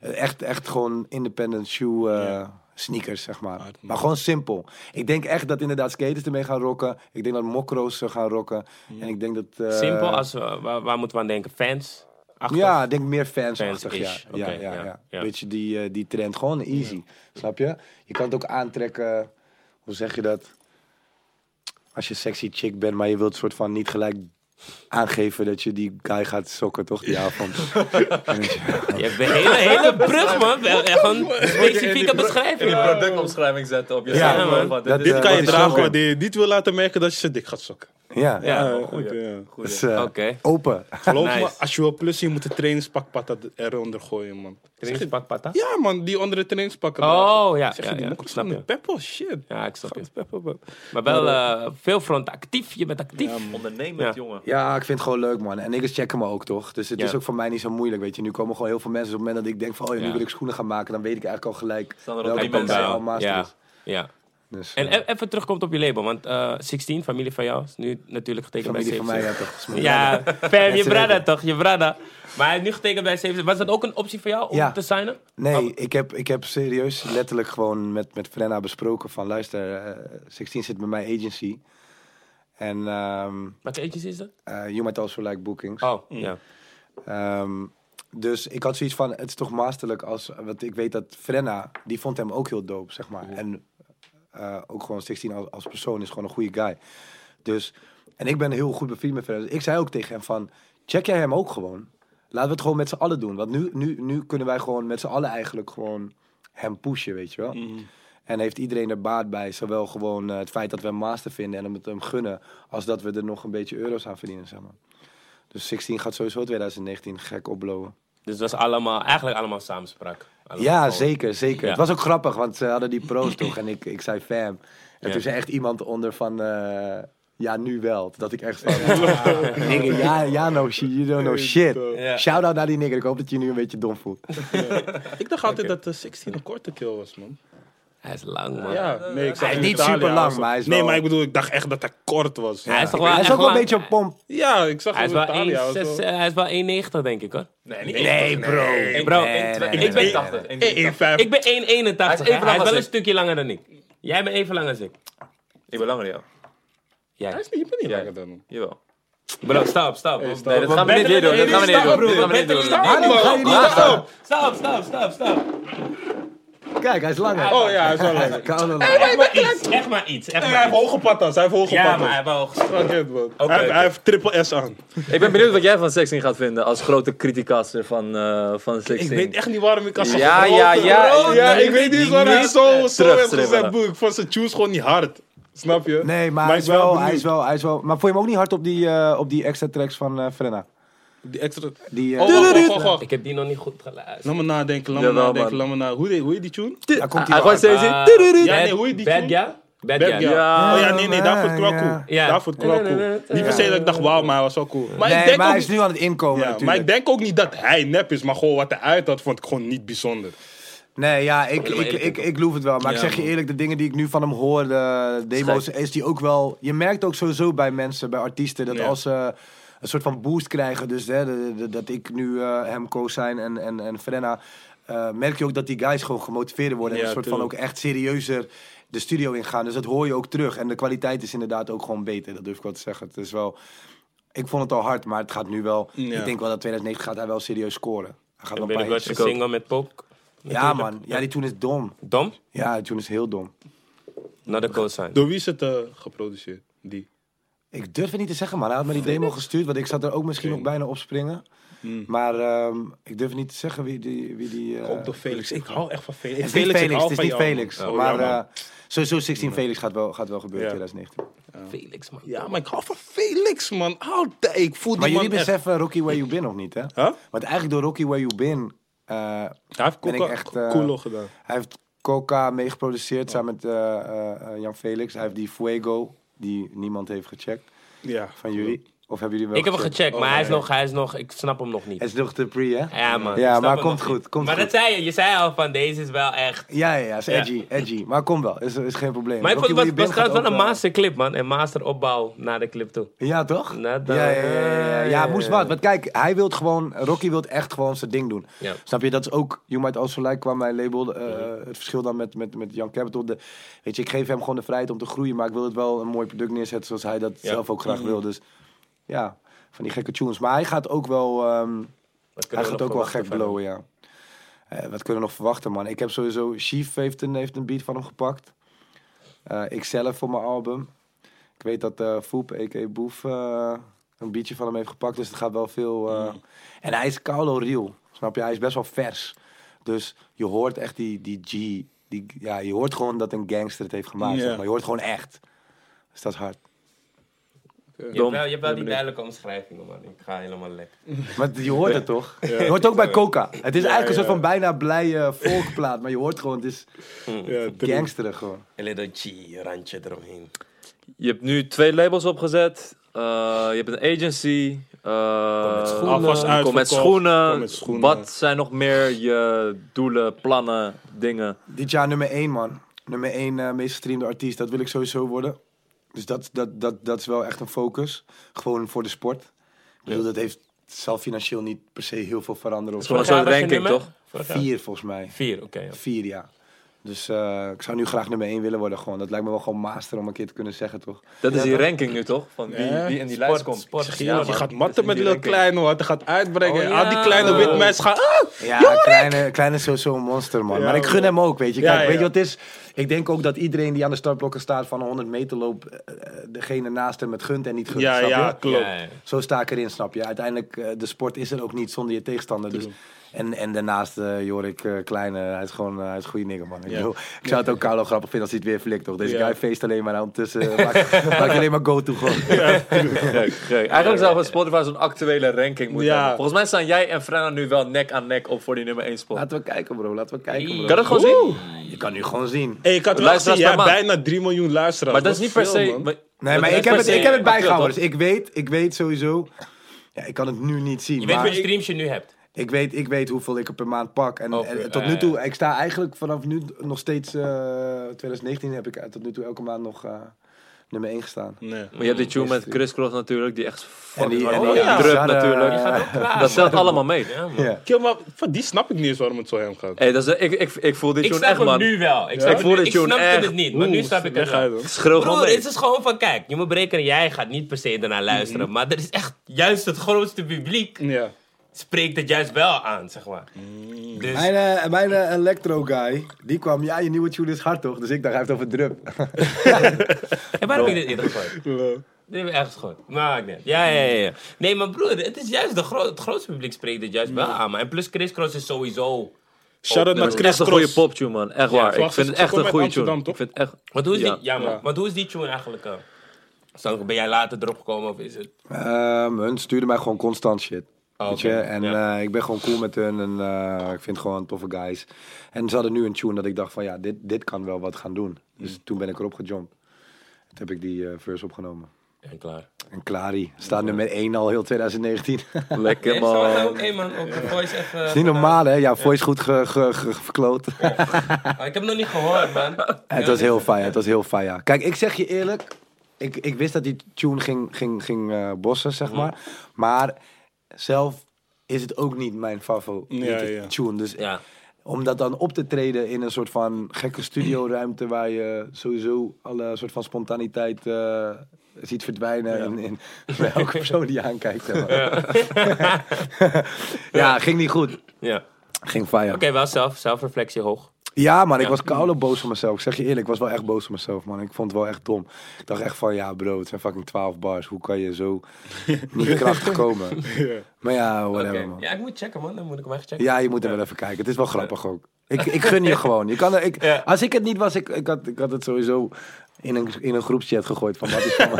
echt, echt gewoon independent shoe sneakers, zeg maar. Hard, maar gewoon simpel. Ik denk echt dat inderdaad skaters ermee gaan rocken. Ik denk dat mokro's gaan rocken. En ik denk dat... Simpel, als waar moeten we aan denken? Fans? Achter? Ja, ik denk meer fans Fans-ish. ja. Ja, Oké, ja, ja, ja, ja. Weet je, die, eh, die trend. Gewoon easy. Snap je? Je kan het ook aantrekken... Hoe zeg je dat? Als je sexy chick bent, maar je wilt soort van niet gelijk aangeven dat je die guy gaat sokken, toch? Die avond. Je. Hebt een hele, hele brug, man. Wel, Echt een specifieke In die beschrijving. productomschrijving zetten op je Ja, man. Dit Eh, kan je dragen wanneer je niet wil laten merken dat je ze dik gaat sokken. Ja, Ja, oké, ja. Dus, eh, Oké. open. Geloof Nice. me, als je wil plussen, je moet de trainingspak dat eronder gooien, man. Trainingspak pata? Ja, man, die andere trainingspakken. Oh, ja, Zeg ja, je, die ja, mokkels snap van je. Peppo, shit. Ja, ik snap je. Man. Maar wel eh, veel front actief. Je bent actief. Ondernemend, Ja. jongen. Ja, ik vind het gewoon leuk, man. En niggas checken me ook, toch? Dus het Ja. is ook voor mij niet zo moeilijk, weet je. Nu komen gewoon heel veel mensen op het moment dat ik denk van... Oh ja, nu Ja. wil ik schoenen gaan maken. Dan weet ik eigenlijk al gelijk er welke mensen al master Ja, ja. Dus, En eh, e- even terugkomt op je label. Want eh 16, familie van jou, is nu natuurlijk getekend familie van bij mij, 77. ja toch? Ja, (laughs) fam, je brada toch, je brada. Maar hij is nu getekend bij 77. Was dat ook een optie voor jou om Ja. te signen? Nee, ik heb, ik heb serieus letterlijk gewoon met, met Frenna besproken van... Luister, eh 16 zit bij mijn agency. En ehm Welke agency is dat? eh you might also like bookings. Oh, ja. Ehm, dus ik had zoiets van, het is toch masterlijk als... Want ik weet dat Frenna, die vond hem ook heel dope, zeg maar. En eh, ook gewoon 16 als, als persoon is gewoon een goede guy. Dus, en ik ben heel goed bevriend met. Dus ik zei ook tegen hem van, check jij hem ook gewoon? Laten we het gewoon met z'n allen doen. Want nu, nu, nu kunnen wij gewoon met z'n allen eigenlijk gewoon hem pushen, weet je wel. En heeft iedereen er baat bij. Zowel gewoon eh, het feit dat we hem master vinden en hem het hem gunnen... als dat we er nog een beetje euro's aan verdienen, zeg maar. Dus 16 gaat sowieso 2019 gek opblowen. Dus het was allemaal, eigenlijk allemaal samenspraak. Ja, gewoon- zeker, zeker. Ja. Het was ook grappig, want ze hadden die pro's toch en ik, ik zei fam. En Ja. toen zei echt iemand onder van, eh, ja, nu wel. Dat ik echt van, nigga, ja, ja, no shit, you don't know shit. Ja. Shout-out naar die nigger, ik hoop dat je je nu een beetje dom voelt. (laughs) Ik dacht altijd dat de 16 een korte kill was, man. Hij is lang, man. Ja, nee, ik zag Hij is in niet Italië, super lang, was- maar hij is Nee, wel- maar ik bedoel, ik dacht echt dat hij kort was. Hij is toch wel Hij is echt ook wel een lang- beetje een pomp. Ja, ik zag Hij hem is in wel Italië. hij was 1,6 wel- hij is wel 1,90 denk ik hoor. Nee, niet Nee, bro. Ik Bro, ben nee, nee, ik ben- 1,80. 1,5. Ik ben 1,81. Hij is even hè. lang Hij is als wel een ik. stukje langer dan ik. Jij bent even lang als ik. Ik ben langer dan jou. Jij. Hij is niet, je bent niet langer dan hem. Jawel. Bro, stop, stop. Hey, stop. Nee, dat gaan we niet doen. Dat gaan we niet doen. broer. Dat gaan we niet doen. Ga je niet? Stop, stop, stop, stop. Kijk, hij is langer. Oh ja, hij is wel langer. Koude lang. Echt maar iets, echt maar iets. Echt Hij heeft iets. hoge patas, hij heeft hoge Ja, maar patas. hij heeft wel Fuck it, man. Oké, hij, heeft, oké. hij heeft triple S aan. Ik ben benieuwd wat jij van 16 gaat vinden als grote criticaster van, eh van 16. Ik weet echt niet waarom ik als Ja, ja, ja. Ja, Niet- ik weet niet waarom ik zo, zo terugstribbelen. gezegd. Ik vond zijn tunes gewoon niet hard. Snap je? Nee, maar, hij, ik is ben wel, hij is wel, hij is wel... Maar vond je hem ook niet hard op die, eh, op die extra tracks van eh Frenna? Die extra... Die, Oh, eh, wacht, wacht, wacht, wacht. Ik heb die nog niet goed geluisterd. Laat me nadenken, laat me Jawel, nadenken, man. laat me na. Hoe, heet- hoe heet die tune? daar komt Hij hij gooit wel. steeds in. Ah, Tududu. Ja, nee, hoe heet die Bad tune? Guy? Bad Bad Guy. Guy. Ja. Oh ja, nee, nee, daarvoor het wel Ja. cool. Ja. Daarvoor het wel cool. Niet per se dat ik dacht, wauw, maar hij was wel cool. Maar ik Nee, denk maar ook hij is nu aan het inkomen Ja, natuurlijk. maar ik denk ook niet dat hij nep is, maar gewoon wat hij uit had, vond ik gewoon niet bijzonder. Nee, ja, ik, ik, ik, ik geloof het wel. Maar ik zeg je eerlijk, de dingen die ik nu van hem hoor, de demo's, is die ook wel... Je merkt ook sowieso bij mensen, bij artiesten, dat Ja. als ze een soort van boost krijgen, dus hè, de- de- dat ik nu eh, hem co-sign en, en, en Frenna, eh, merk je ook dat die guys gewoon gemotiveerder worden. en een soort van ook echt serieuzer de studio ingaan. Dus dat hoor je ook terug. En de kwaliteit is inderdaad ook gewoon beter, dat durf ik wel te zeggen. Het is wel... Ik vond het al hard, maar het gaat nu wel... Ja. Ik denk wel dat 2019 gaat hij wel serieus scoren. Hij gaat En wel een single met Poke. Ja man, ja die toen is dom. Dom? Ja, die toen is heel dom. Not the co-sign. Door wie is het eh, geproduceerd? Die. Ik durf het niet te zeggen, man. Hij had me die demo gestuurd, want ik zat er ook misschien nog bijna op springen. Maar ehm, ik durf het niet te zeggen wie die... Wie die eh, Ook door Felix. Ik hou echt van Felix. Het is niet Felix, ik hou het is niet Felix. Oh, maar eh, sowieso 16 Felix gaat wel, gaat wel gebeuren in Ja. 2019. Felix, man. Ja, maar ik hou van Felix, man. Altijd. Ik voel Maar die jullie man echt. beseffen Rocky Where You Been nog niet, hè? Huh? Want eigenlijk door Rocky Where You Been... eh, Hij heeft Coca- echt, Coolo gedaan. hij heeft Coca meegeproduceerd samen met Jan Felix. Hij heeft die Fuego, die niemand heeft gecheckt Ja. van jullie. Of hebben jullie wel Ik heb hem gecheckt, Oh, maar hij is nog, hij is nog, ik snap hem nog niet. Het is nog te pre, hè? Ja, man. Ja, snap maar hem komt nog goed, komt maar goed. dat zei je. Je zei al van, deze is wel echt... Ja, ja, ja, is Ja. edgy, edgy. Maar kom wel, is, is geen probleem. Maar ik vond Rocky het was, trouwens wel gaat een ook, masterclip, man. En masteropbouw naar de clip toe. Ja, toch? Net dan, ja, ja, ja, ja, ja. Ja, eh, moest wat. Want kijk, hij wil gewoon, Rocky wil echt gewoon zijn ding doen. Ja. Snap je? Dat is ook, You Might Also Like kwam mijn label. eh, Het verschil dan met, met, met Young Capital. De, weet je, ik geef hem gewoon de vrijheid om te groeien. Maar ik wil het wel een mooi product neerzetten zoals hij dat Ja. zelf ook graag wil. Dus ja, van die gekke tunes. Maar hij gaat ook wel, ehm, hij gaat ook wel gek blowen, ja. Eh, wat kunnen we nog verwachten, man? Ik heb sowieso... Chief heeft een, heeft een beat van hem gepakt. Eh ik zelf voor mijn album. Ik weet dat eh Foep, a.k.a. Boef, eh, een beatje van hem heeft gepakt. Dus er gaat wel veel... eh, En hij is Kaulo real. Snap je? Hij is best wel vers. Dus je hoort echt die, die G... Die, ja, je hoort gewoon dat een gangster het heeft gemaakt. Zeg maar. Je hoort gewoon echt. Dus dat is hard. Je hebt wel, je hebt wel die duidelijke omschrijvingen, man. Ik ga helemaal lekker. (laughs) Maar je hoort het toch? Je hoort ook bij Coca. Het is eigenlijk een soort van bijna blije volkplaat. Maar je hoort gewoon, het is (laughs) gangsterig gewoon. Een little G-randje eromheen. Je hebt nu twee labels opgezet. Eh, je hebt een agency. eh, met schoenen. Alvast komt met schoenen. Kom met schoenen. Wat zijn nog meer je doelen, plannen, dingen? Dit jaar nummer 1, man. Nummer 1 eh meest gestreamde artiest. Dat wil ik sowieso worden. Dus dat, dat, dat, dat is wel echt een focus. Gewoon voor de sport. Ik bedoel, dat heeft zal financieel niet per se heel veel veranderen. Of is zo. gewoon je ranking, toch? Vier volgens mij. Vier, oké. ja. Vier, ja. Dus eh, ik zou nu graag nummer 1 willen worden. Gewoon. Dat lijkt me wel gewoon master om een keer te kunnen zeggen, toch? Dat is Ja, die ranking nu, toch? Van wie, Ja. wie in die Sport, lijst komt. sport. Zeg Ja, die gaat matten met die Lil. Kleine, hoor. Hij gaat uitbrengen. Oh, Al die kleine witte mensen gaan... Ah! Ja, kleine, kleine is sowieso een monster, man. Ja, maar ik gun hem ook, weet je. Ja, Kijk, weet je wat het is? Ik denk ook dat iedereen die aan de startblokken staat van een 100 meter loop, eh, eh, degene naast hem het gunt en niet gunt. Ja, snap ja, je? klopt. Ja, ja. Zo sta ik erin, snap je? Uiteindelijk, de sport is er ook niet zonder je tegenstander. Dus, en, en daarnaast, eh, Jorik eh, Kleine, hij is gewoon hij is een goede nigger, man. Ik, Ja. bedoel, ik zou het ook Carlo grappig vinden als hij het weer flikt, toch? Deze guy feest alleen maar ondertussen. eh, maakt (laughs) maakt alleen maar go-to gewoon. Eigenlijk zou van Spotify zo'n actuele ranking moeten Ja. hebben. Volgens mij staan jij en Frenna nu wel nek aan nek op voor die nummer 1 spot. Laten we kijken, bro. Laten we kijken, bro. Kan dat gewoon zien? Je kan nu gewoon zien. Hey, ik had Luisteraars bijna 3 miljoen luisteraars. Maar dat is niet per se... man. Nee, maar ik heb, het, ik heb het bijgehouden. Dus ik weet, ik weet sowieso... Ja, ik kan het nu niet zien. Je weet hoeveel streams je nu hebt. Ik, weet, ik weet hoeveel ik er per maand pak. En, en eh, tot nu toe, ik sta eigenlijk vanaf nu nog steeds... eh 2019 heb ik eh, tot nu toe elke maand nog eh, nummer 1 gestaan. Nee. Maar je hebt die tune met Chris Cross natuurlijk, die echt fucking hard ja. natuurlijk. eh, Dat telt allemaal mee. Ja, man. ja. Kill, maar van die snap ik niet eens waarom het zo hem gaat. Hey, dat is, ik, ik, ik voel die Ik tune snap echt, hem man. nu wel. Ik, snap Ik het voel nu- de ik tune snapte echt. het niet, maar nu snap ik het wel. Schreeuw gewoon Broer, mee. het is gewoon van, kijk, je moet berekenen, jij gaat niet per se ernaar luisteren. Maar er is echt, juist het grootste publiek Ja. Spreekt het juist wel aan, zeg maar. Dus, Mijn, eh, mijn eh, electro guy, die kwam, ja, je nieuwe tune is hard toch? Dus ik dacht, hij heeft over drum. (laughs) en waarom heb je dit eerder gegooid? Dit heb ik echt gegooid. Maakt niet. Ja, ja, ja, ja. Nee, maar broer, het is juist, de gro het grootste publiek spreekt het juist wel aan. Man. En plus Chris Cross is sowieso... Shout-out naar Dat is Chris echt een goede Cross. poptune, man. Echt waar. ik vind het echt een goede tune. Ik vind het echt... Hoe is Ja. die, ja, man. Ja. Want hoe is die tune eigenlijk? Uh, ben jij later erop gekomen of is het... Ehm, hun stuurde mij gewoon constant shit. Oh, Weet je? En Ja. eh, ik ben gewoon cool met hun en eh, ik vind gewoon toffe guys. En ze hadden nu een tune dat ik dacht van ja, dit, dit kan wel wat gaan doen. Dus Mm. toen ben ik erop gejumpt. Toen heb ik die eh verse opgenomen. En klaar. En Clary staat nummer 1 al heel 2019. (laughs) Lekker, Nee, zo, man. Oké man, op de voice even... is niet normaal hè? Ja, voice goed ge, ge- ge- verkloot. Ik heb het nog niet gehoord, man. (laughs) het was heel fijn, het was heel fijn ja. Kijk, ik zeg je eerlijk. Ik, ik wist dat die tune ging, ging, ging eh, bossen, zeg maar. Maar zelf is het ook niet mijn favoriete Ja, ja. tune. Dus Ja. om dat dan op te treden in een soort van gekke studioruimte waar je sowieso alle soort van spontaniteit eh, ziet verdwijnen in, in (laughs) bij elke persoon die je aankijkt. Zeg maar. (laughs) ja. ging niet goed. Ja. Ging fire. Oké, wel zelf, zelfreflectie hoog. Ja, man, ik was koude boos op mezelf. Ik zeg je eerlijk, ik was wel echt boos op mezelf, man. Ik vond het wel echt dom. Ik dacht echt van, ja bro, het zijn fucking 12 bars. Hoe kan je zo (laughs) niet krachtig komen? Maar ja, whatever, man. Ja, ik moet checken, man. Dan moet ik hem echt checken. Ja, je moet er wel even kijken. Het is wel grappig ook. Ik, ik gun je (laughs) gewoon. Je kan er, ik, Ja. Als ik het niet was, ik, ik, had, ik had het sowieso in een, in een groepschat gegooid van wat is van.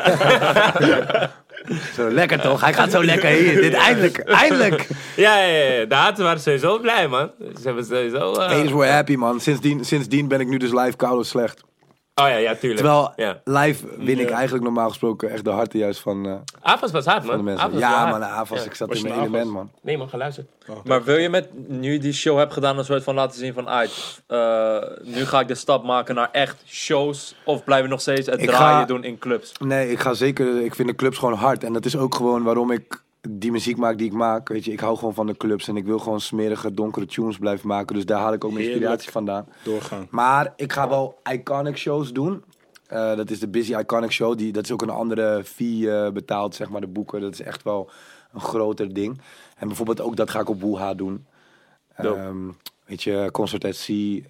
Zo lekker toch? Hij gaat zo lekker hier. Dit eindelijk, eindelijk. Ja, ja, ja. De haten waren sowieso blij, man. Ze hebben sowieso... eh, Haters were happy, man. Sindsdien, sindsdien ben ik nu dus live koude slecht. Oh ja, ja, tuurlijk. Terwijl Ja. live win ik eigenlijk normaal gesproken echt de harten juist van, eh, Avas was hard, man. van de mensen. Avas was Ja, hard. man, Avas, Ja. ik zat Was in mijn element, man. Nee, man, geluisterd. Maar wil je met, nu je die show hebt gedaan, een soort van laten zien van, ah, eh, nu ga ik de stap maken naar echt shows? Of blijven we nog steeds het Ik draaien ga- doen in clubs? Nee, ik ga zeker. Ik vind de clubs gewoon hard. En dat is ook gewoon waarom ik die muziek maak die ik maak. Weet je, ik hou gewoon van de clubs. En ik wil gewoon smerige, donkere tunes blijven maken. Dus daar haal ik ook mijn inspiratie vandaan. Doorgaan. Maar ik ga wel iconic shows doen. Eh, dat is de Busy Iconic Show. Die, dat is ook een andere fee eh, betaald, zeg maar, de boeken. Dat is echt wel een groter ding. En bijvoorbeeld ook dat ga ik op Woeha doen. Ehm, weet je, Concert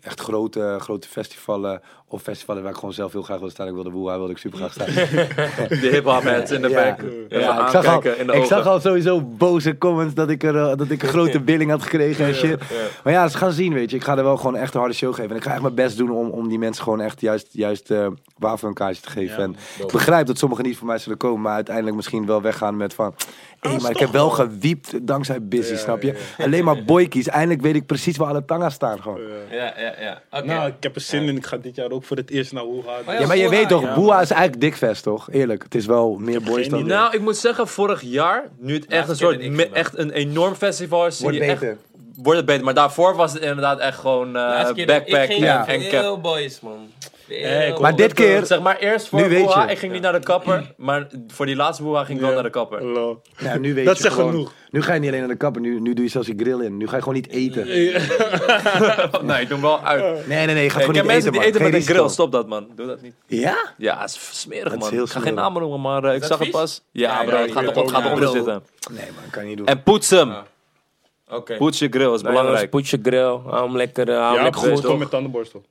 echt grote, grote festivalen. Of festivalen waar ik gewoon zelf heel graag wil staan. Ik wilde Woeha, wilde ik super graag staan. (laughs) De hip-hop heads in de Ja. back. Ja, ik, zag al, aankijken in de ik zag al sowieso boze comments dat ik, er, eh, dat ik een grote (laughs) billing had gekregen en shit. Maar ja, ze gaan zien, weet je. Ik ga er wel gewoon echt een harde show geven. En ik ga echt mijn best doen om, om die mensen gewoon echt juist, juist eh waar voor een kaartje te geven. Ja, en ik begrijp dat sommigen niet voor mij zullen komen, maar uiteindelijk misschien wel weggaan met van... Ah, maar ik heb wel gewiept dankzij Busy, Ja, snap je? ja, Alleen maar boykies. Eindelijk weet ik precies waar alle tanga's staan gewoon. Ja, ja, ja. Oké. Nou, ik heb er zin in. Ik ga dit jaar ook voor het eerst naar Woeha. Oh Ja, maar je weet toch, ja. Boeha is eigenlijk dikvest, toch? Eerlijk, het is wel meer boys geen dan... Nou, ik moet zeggen, vorig jaar, nu het echt een soort, echt een enorm festival is, zie je echt- beter. wordt het beter. Maar daarvoor was het inderdaad echt gewoon eh, keer- backpack Ik ging Ja. naar en cap. veel boys, man. Maar dit dat, keer... Zeg maar eerst voor Nu weet Woeha, je. ik ging niet naar de kapper, maar voor die laatste Woeha ging ik wel naar de kapper. Ja, nu (laughs) weet Dat je zegt gewoon, genoeg. Nu ga je niet alleen naar de kapper, nu, nu doe je zelfs je grill in. Nu ga je gewoon niet eten. (laughs) nee, ik doe hem wel uit. Nee, nee, nee, je gaat gewoon niet mensen eten, die man. eten Geen met een grill, stop dat man. Doe dat niet. Ja? Ja, het is smerig Dat is man. ik ga geen namen noemen, maar eh, ik dat zag het pas. Ja, Ja, bro, ja, het gaat, eronder zitten. Nee, man, kan je niet doen. En poets hem. Oké. Poets je grill, is Nou, belangrijk. Poets je grill. Hou hem lekker, eh, hou hem Ja, lekker goed. met tandenborstel.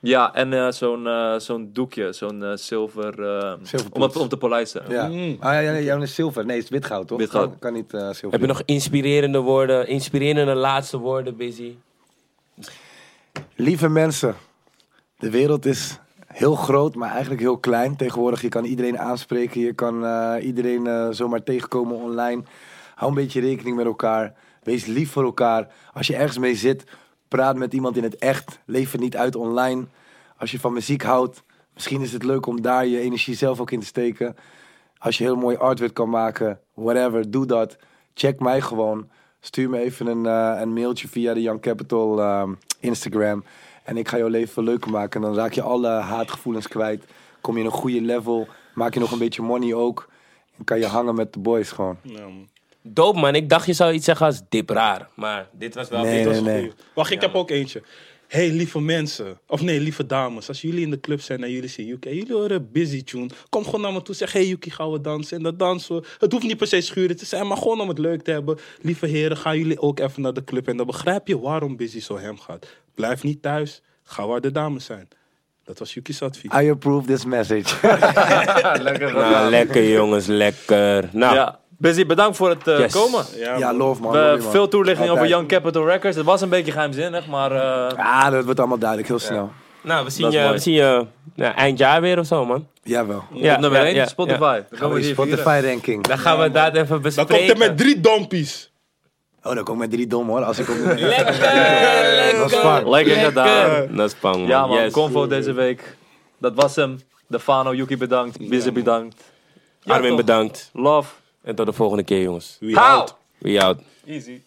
Ja, en eh, zo'n eh, zo'n doekje, zo'n eh, zilver, eh, Zilverpoets. om, het, om te polijsten. Ja. Mm. Ah, ja, ja, ja, jouw is zilver. Nee, het is witgoud, toch? Witgoud. Kan, kan niet eh, zilver. Heb je nog inspirerende woorden, inspirerende laatste woorden, Busy? Lieve mensen, de wereld is heel groot, maar eigenlijk heel klein. Tegenwoordig, je kan iedereen aanspreken, je kan eh, iedereen eh, zomaar tegenkomen online. Hou een beetje rekening met elkaar. Wees lief voor elkaar. Als je ergens mee zit, praat met iemand in het echt. Leef het niet uit online. Als je van muziek houdt, misschien is het leuk om daar je energie zelf ook in te steken. Als je heel mooi artwork kan maken, whatever, doe dat. Check mij gewoon. Stuur me even een, eh, een mailtje via de Young Capital ehm, Instagram. En ik ga jouw leven leuker maken. En dan raak je alle haatgevoelens kwijt. Kom je in een goede level. Maak je nog een beetje money ook. En kan je hangen met de boys gewoon. Ja. Dope man, ik dacht je zou iets zeggen als dip raar. Maar dit was wel Nee, dit was nee, nee. goeie. Wacht, ik heb ook eentje. Hey, lieve mensen. Of nee, lieve dames. Als jullie in de club zijn en jullie zien Yuki. jullie horen Busy Tune. Kom gewoon naar me toe. Zeg, hey Yuki, gaan we dansen? En dat dansen we. Het hoeft niet per se schuren te zijn, maar gewoon om het leuk te hebben. Lieve heren, gaan jullie ook even naar de club. En dan begrijp je waarom Busy zo hem gaat. Blijf niet thuis. Ga waar de dames zijn. Dat was Yuki's advies. I approve this message. (laughs) Lekker Nou, lekker jongens, lekker. Nou, Ja, Busy, bedankt voor het eh, Yes. komen. Ja, ja, man. love man. We love man. veel toelichting over. Young Capital Records. Het was een beetje geheimzinnig, maar eh, Ah, dat wordt allemaal duidelijk, heel snel. nou we zien Dat je, we zien je ja, eind jaar weer of zo man. Jawel. Ja, op nummer ja, 1, ja, Spotify. ja. Dan Gaan gaan we we die die vieren. Spotify ranking. Dan gaan we dat even Dan bespreken. komt hij met drie dompies. Oh, dan kom ik met drie dom hoor. Als ik op Lekker, lekker. Dat is. Lekker gedaan. Dat is pang man. Ja man, Yes. Convo deze week. Dat was hem. Defano, Yuki bedankt. Busy bedankt. Ja, Armin toch? bedankt. Love. En tot de volgende keer jongens. Wie Hou! houdt? We out. Easy.